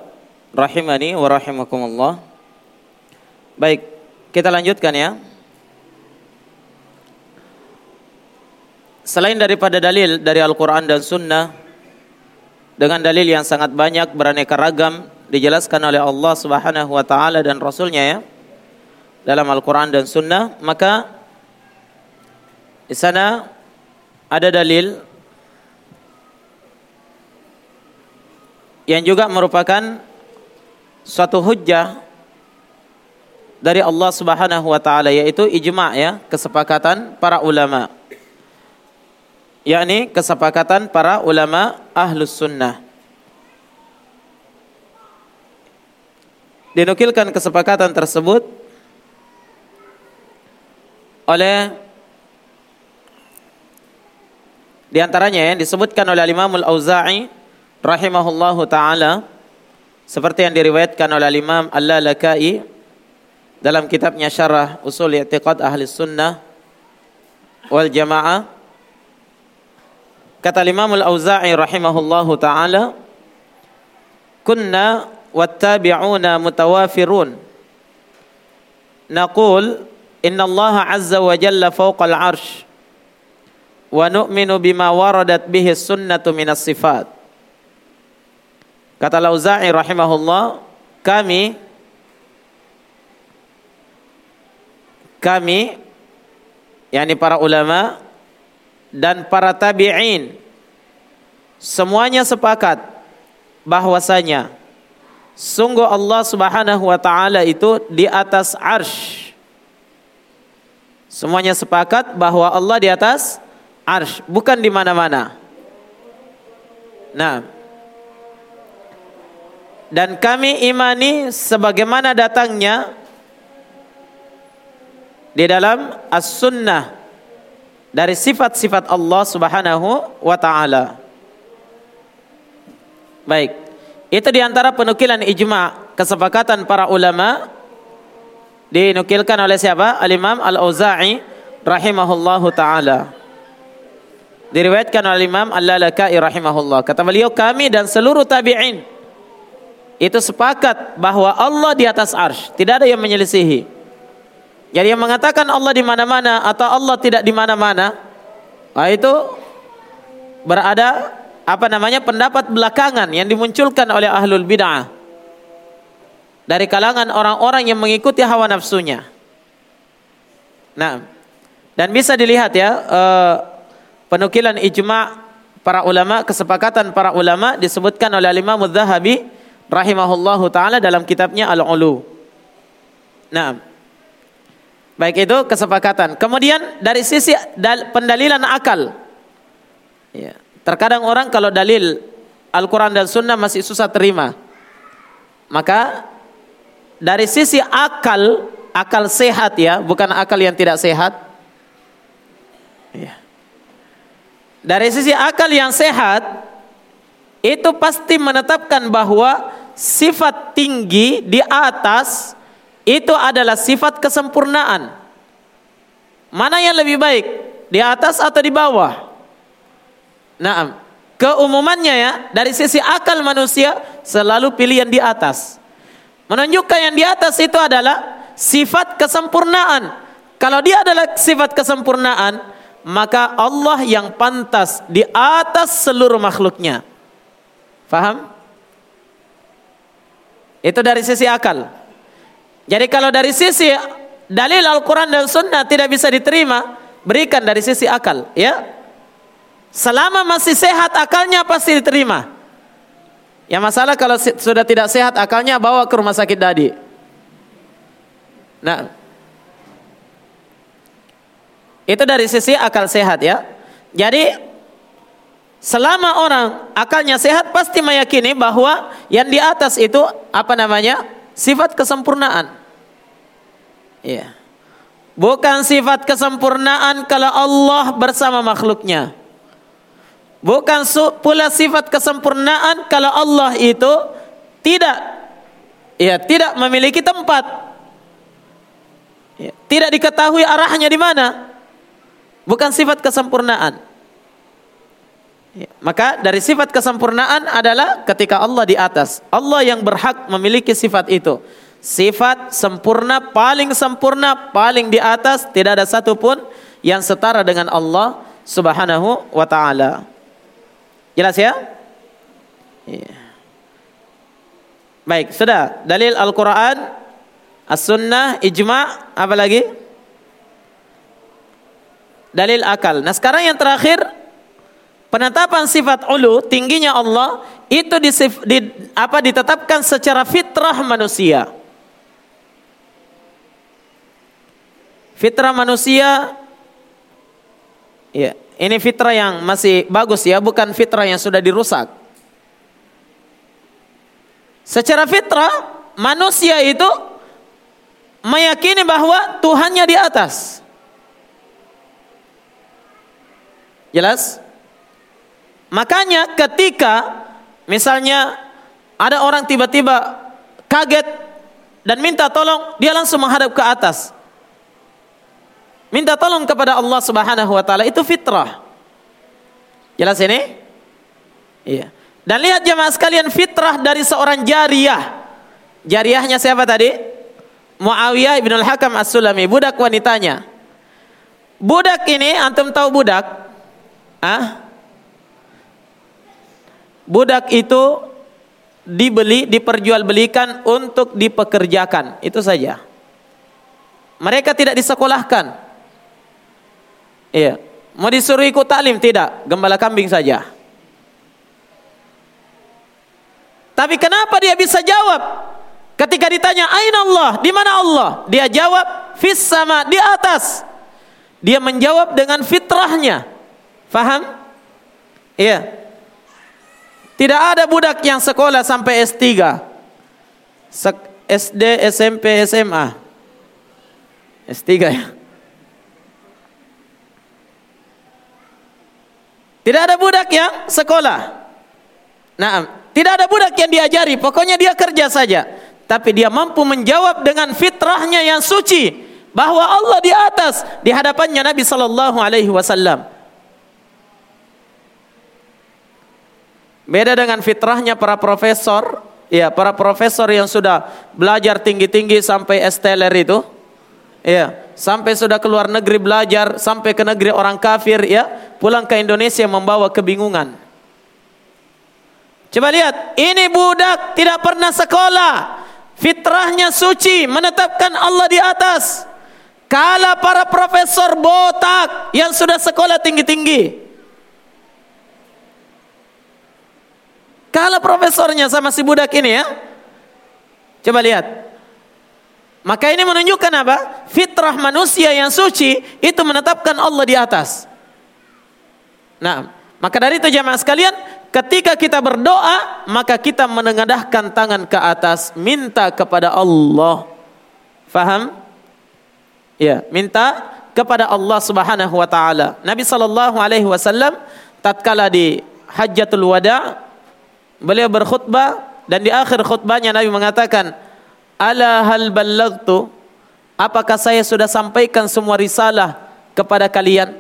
rahimani wa rahimakumullah. Baik, kita lanjutkan ya. Selain daripada dalil dari Al-Qur'an dan Sunnah dengan dalil yang sangat banyak beraneka ragam dijelaskan oleh Allah Subhanahu wa taala dan rasulnya ya dalam Al-Quran dan Sunnah, maka di sana ada dalil yang juga merupakan suatu hujjah dari Allah Subhanahu wa taala yaitu ijma' ya, kesepakatan para ulama. Yakni kesepakatan para ulama Ahlus Sunnah. Dinukilkan kesepakatan tersebut oleh di antaranya yang disebutkan oleh Imam Al-Auza'i rahimahullahu taala seperti yang diriwayatkan oleh Imam Al-Lalakai dalam kitabnya Syarah Usul I'tiqad Ahli Sunnah wal Jamaah kata Imam Al-Auza'i rahimahullahu taala kunna wattabi'una mutawafirun naqul Inna Allah azza wa jalla fawqal arsh wa nu'minu bima waradat bihi sunnatu minas sifat. Kata Lauza'i rahimahullah, kami kami yakni para ulama dan para tabi'in. Semuanya sepakat bahwasanya sungguh Allah Subhanahu wa taala itu di atas arsh. Semuanya sepakat bahwa Allah di atas arsh, bukan di mana-mana. Nah, dan kami imani sebagaimana datangnya di dalam as-sunnah dari sifat-sifat Allah Subhanahu wa taala. Baik. Itu di antara penukilan ijma kesepakatan para ulama dinukilkan oleh siapa? Al-Imam Al-Auza'i rahimahullahu taala. Diriwayatkan oleh Imam Al-Lalakai rahimahullah. Kata beliau kami dan seluruh tabi'in itu sepakat bahwa Allah di atas arsh, tidak ada yang menyelisihi. Jadi yang mengatakan Allah di mana-mana atau Allah tidak di mana-mana, nah itu berada apa namanya pendapat belakangan yang dimunculkan oleh ahlul bid'ah dari kalangan orang-orang yang mengikuti hawa nafsunya. Nah, dan bisa dilihat ya uh, penukilan ijma para ulama, kesepakatan para ulama disebutkan oleh Imam Mudzahabi rahimahullahu taala dalam kitabnya Al-Ulu. Nah, baik itu kesepakatan. Kemudian dari sisi pendalilan akal, ya, Terkadang orang kalau dalil Al-Quran dan Sunnah masih susah terima. Maka dari sisi akal, akal sehat ya, bukan akal yang tidak sehat. Ya. Dari sisi akal yang sehat, itu pasti menetapkan bahwa sifat tinggi di atas itu adalah sifat kesempurnaan. Mana yang lebih baik? Di atas atau di bawah? Nah, keumumannya ya dari sisi akal manusia selalu pilih yang di atas. Menunjukkan yang di atas itu adalah sifat kesempurnaan. Kalau dia adalah sifat kesempurnaan, maka Allah yang pantas di atas seluruh makhluknya. Faham? Itu dari sisi akal. Jadi kalau dari sisi dalil Al-Quran dan Sunnah tidak bisa diterima, berikan dari sisi akal. Ya, Selama masih sehat akalnya pasti diterima. Yang masalah kalau sudah tidak sehat akalnya bawa ke rumah sakit tadi. Nah, itu dari sisi akal sehat ya. Jadi selama orang akalnya sehat pasti meyakini bahwa yang di atas itu apa namanya? Sifat kesempurnaan. Iya. Bukan sifat kesempurnaan kalau Allah bersama makhluknya. Bukan pula sifat kesempurnaan kalau Allah itu tidak ya tidak memiliki tempat. Ya, tidak diketahui arahnya di mana. Bukan sifat kesempurnaan. Ya, maka dari sifat kesempurnaan adalah ketika Allah di atas. Allah yang berhak memiliki sifat itu. Sifat sempurna, paling sempurna, paling di atas, tidak ada satupun yang setara dengan Allah Subhanahu wa taala. Jelas ya? Iya. Baik, sudah. Dalil Al-Quran, As-Sunnah, Ijma' apa lagi? Dalil akal. Nah sekarang yang terakhir, penetapan sifat ulu, tingginya Allah, itu disif, di, apa ditetapkan secara fitrah manusia. Fitrah manusia, ya, ini fitrah yang masih bagus ya, bukan fitrah yang sudah dirusak. Secara fitrah, manusia itu meyakini bahwa Tuhannya di atas. Jelas? Makanya ketika misalnya ada orang tiba-tiba kaget dan minta tolong, dia langsung menghadap ke atas. Minta tolong kepada Allah Subhanahu wa taala itu fitrah. Jelas ini? Iya. Dan lihat jemaah sekalian fitrah dari seorang jariyah. Jariyahnya siapa tadi? Muawiyah bin Al-Hakam As-Sulami, budak wanitanya. Budak ini antum tahu budak? Ah? Budak itu dibeli, diperjualbelikan untuk dipekerjakan, itu saja. Mereka tidak disekolahkan. Iya. Mau disuruh ikut taklim? Tidak. Gembala kambing saja. Tapi kenapa dia bisa jawab? Ketika ditanya, Aina Allah? Di mana Allah? Dia jawab, Fis sama, di atas. Dia menjawab dengan fitrahnya. Faham? Iya. Tidak ada budak yang sekolah sampai S3. SD, SMP, SMA. S3 ya. Tidak ada budak yang sekolah. Nah, tidak ada budak yang diajari, pokoknya dia kerja saja. Tapi dia mampu menjawab dengan fitrahnya yang suci bahwa Allah di atas di hadapannya Nabi sallallahu alaihi wasallam. Beda dengan fitrahnya para profesor, ya para profesor yang sudah belajar tinggi-tinggi sampai esteller itu, ya sampai sudah keluar negeri belajar, sampai ke negeri orang kafir ya, pulang ke Indonesia membawa kebingungan. Coba lihat, ini budak tidak pernah sekolah. Fitrahnya suci, menetapkan Allah di atas. Kala para profesor botak yang sudah sekolah tinggi-tinggi. Kala profesornya sama si budak ini ya. Coba lihat. Maka ini menunjukkan apa? Fitrah manusia yang suci itu menetapkan Allah di atas. Nah, maka dari itu jamaah sekalian, ketika kita berdoa, maka kita menengadahkan tangan ke atas, minta kepada Allah. Faham? Ya, minta kepada Allah Subhanahu wa taala. Nabi sallallahu alaihi wasallam tatkala di Hajjatul Wada beliau berkhutbah dan di akhir khutbahnya Nabi mengatakan, "Ala hal ballagtu?" Apakah saya sudah sampaikan semua risalah kepada kalian?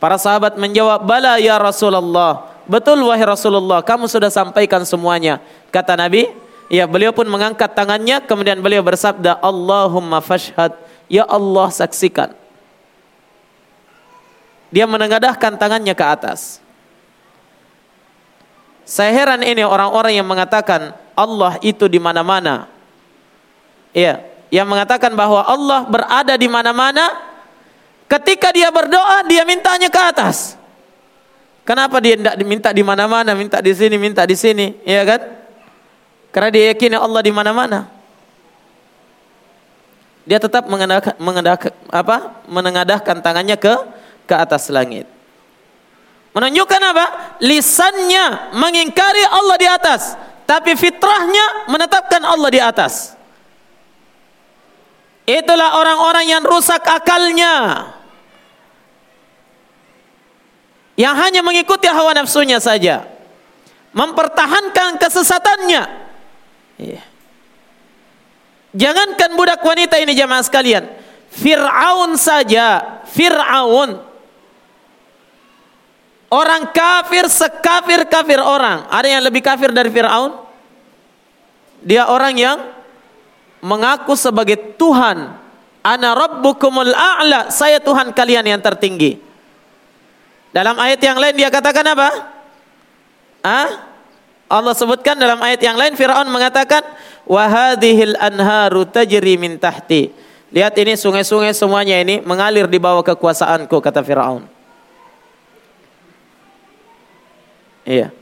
Para sahabat menjawab, "Bala ya Rasulullah." Betul wahai Rasulullah, kamu sudah sampaikan semuanya. Kata Nabi, ya beliau pun mengangkat tangannya kemudian beliau bersabda, "Allahumma fashhad." Ya Allah saksikan. Dia menengadahkan tangannya ke atas. Saya heran ini orang-orang yang mengatakan Allah itu di mana-mana. Iya, yang mengatakan bahwa Allah berada di mana-mana Ketika dia berdoa, dia mintanya ke atas. Kenapa dia tidak diminta di mana-mana, minta di sini, minta di sini, ya kan? Karena dia yakini Allah di mana-mana. Dia tetap mengadahkan, mengadahkan, apa? menengadahkan tangannya ke ke atas langit. Menunjukkan apa? Lisannya mengingkari Allah di atas, tapi fitrahnya menetapkan Allah di atas. Itulah orang-orang yang rusak akalnya yang hanya mengikuti hawa nafsunya saja mempertahankan kesesatannya iya. jangankan budak wanita ini jamaah sekalian Fir'aun saja Fir'aun orang kafir sekafir-kafir orang ada yang lebih kafir dari Fir'aun dia orang yang mengaku sebagai Tuhan ana rabbukumul a'la saya Tuhan kalian yang tertinggi dalam ayat yang lain dia katakan apa? Ah? Allah sebutkan dalam ayat yang lain Firaun mengatakan wa hadhil anharu tajri min tahti. Lihat ini sungai-sungai semuanya ini mengalir di bawah kekuasaanku kata Firaun. Iya.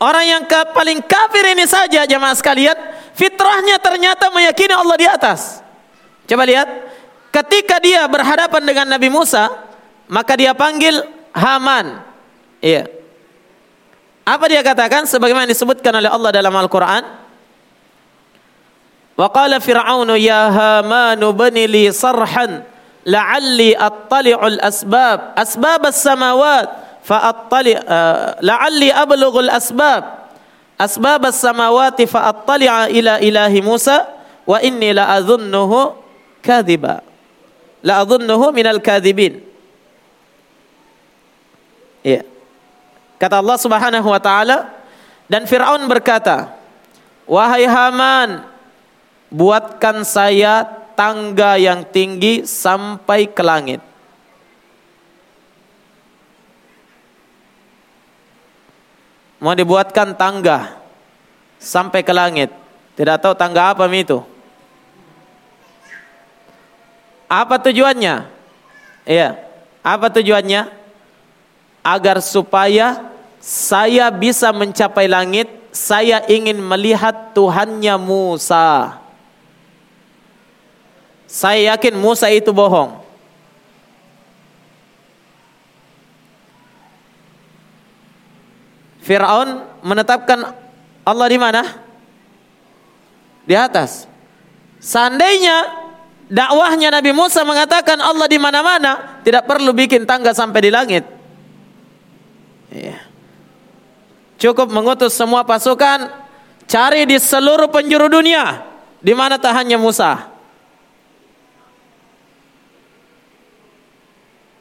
Orang yang ke paling kafir ini saja jemaah sekalian, fitrahnya ternyata meyakini Allah di atas. Coba lihat, ketika dia berhadapan dengan Nabi Musa, maka dia panggil Haman. Iya. Apa dia katakan sebagaimana disebutkan oleh Allah dalam Al-Qur'an? Wa qala Fir'aunu ya Haman bani li sarhan la'alli attali'u al-asbab asbab as-samawat fa attali uh, la'alli ablughu al-asbab asbab as-samawati fa attali'a ila ilahi Musa wa inni la adhunnuhu kadhiba la adhunnuhu minal kadhibin Iya. Kata Allah Subhanahu wa taala dan Firaun berkata, "Wahai Haman, buatkan saya tangga yang tinggi sampai ke langit." Mau dibuatkan tangga sampai ke langit. Tidak tahu tangga apa itu. Apa tujuannya? Iya. Apa tujuannya? agar supaya saya bisa mencapai langit, saya ingin melihat Tuhannya Musa. Saya yakin Musa itu bohong. Firaun menetapkan Allah di mana? Di atas. Seandainya dakwahnya Nabi Musa mengatakan Allah di mana-mana, tidak perlu bikin tangga sampai di langit. Ya. Cukup mengutus semua pasukan cari di seluruh penjuru dunia di mana tahannya Musa.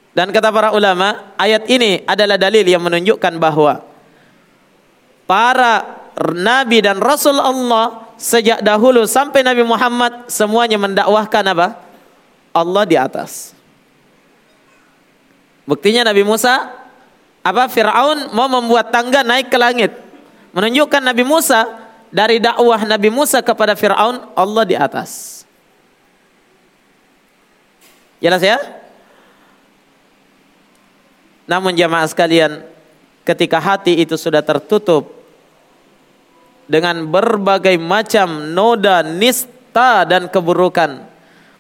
Dan kata para ulama, ayat ini adalah dalil yang menunjukkan bahwa para nabi dan rasul Allah sejak dahulu sampai Nabi Muhammad semuanya mendakwahkan apa? Allah di atas. Buktinya Nabi Musa apa Firaun mau membuat tangga naik ke langit. menunjukkan Nabi Musa dari dakwah Nabi Musa kepada Firaun Allah di atas. Jelas ya? Namun jamaah sekalian, ketika hati itu sudah tertutup dengan berbagai macam noda, nista dan keburukan,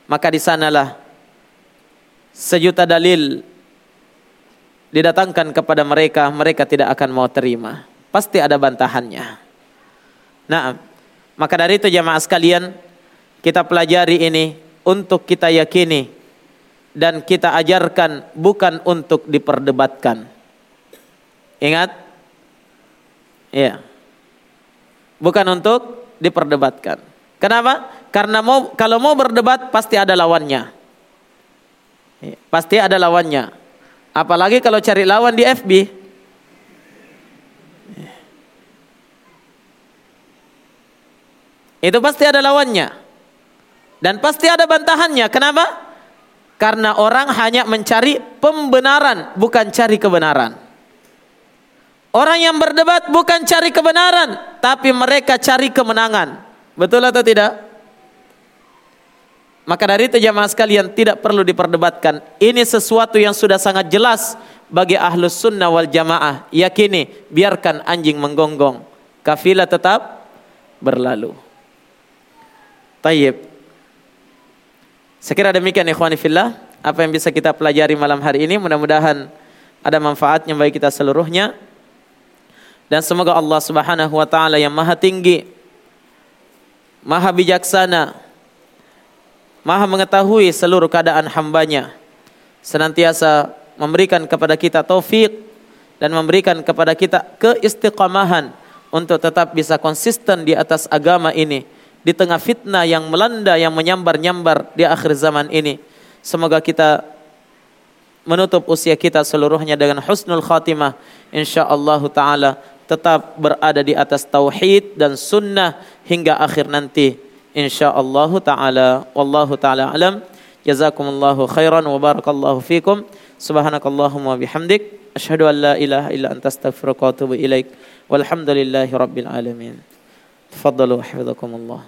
maka di sanalah sejuta dalil didatangkan kepada mereka, mereka tidak akan mau terima. Pasti ada bantahannya. Nah, maka dari itu jamaah sekalian, kita pelajari ini untuk kita yakini dan kita ajarkan bukan untuk diperdebatkan. Ingat? Ya. Bukan untuk diperdebatkan. Kenapa? Karena mau kalau mau berdebat pasti ada lawannya. Ya, pasti ada lawannya. Apalagi kalau cari lawan di FB. Ya. Itu pasti ada lawannya. Dan pasti ada bantahannya. Kenapa? Karena orang hanya mencari pembenaran, bukan cari kebenaran. Orang yang berdebat bukan cari kebenaran, tapi mereka cari kemenangan. Betul atau tidak? Maka dari itu jamaah sekalian tidak perlu diperdebatkan. Ini sesuatu yang sudah sangat jelas bagi ahlus sunnah wal jamaah. Yakini, biarkan anjing menggonggong. Kafilah tetap berlalu. Tayyib. Sekira demikian ikhwani fillah, apa yang bisa kita pelajari malam hari ini mudah-mudahan ada manfaatnya bagi kita seluruhnya. Dan semoga Allah Subhanahu wa taala yang Maha Tinggi, Maha Bijaksana, Maha mengetahui seluruh keadaan hambanya senantiasa memberikan kepada kita taufik dan memberikan kepada kita keistiqamahan untuk tetap bisa konsisten di atas agama ini di tengah fitnah yang melanda yang menyambar-nyambar di akhir zaman ini. Semoga kita menutup usia kita seluruhnya dengan husnul khatimah insyaallah taala tetap berada di atas tauhid dan sunnah hingga akhir nanti insyaallah taala wallahu taala alam jazakumullahu khairan wa barakallahu fikum subhanakallahumma bihamdik asyhadu an la ilaha illa anta astaghfiruka wa atubu ilaik walhamdulillahi rabbil alamin تفضلوا حفظكم الله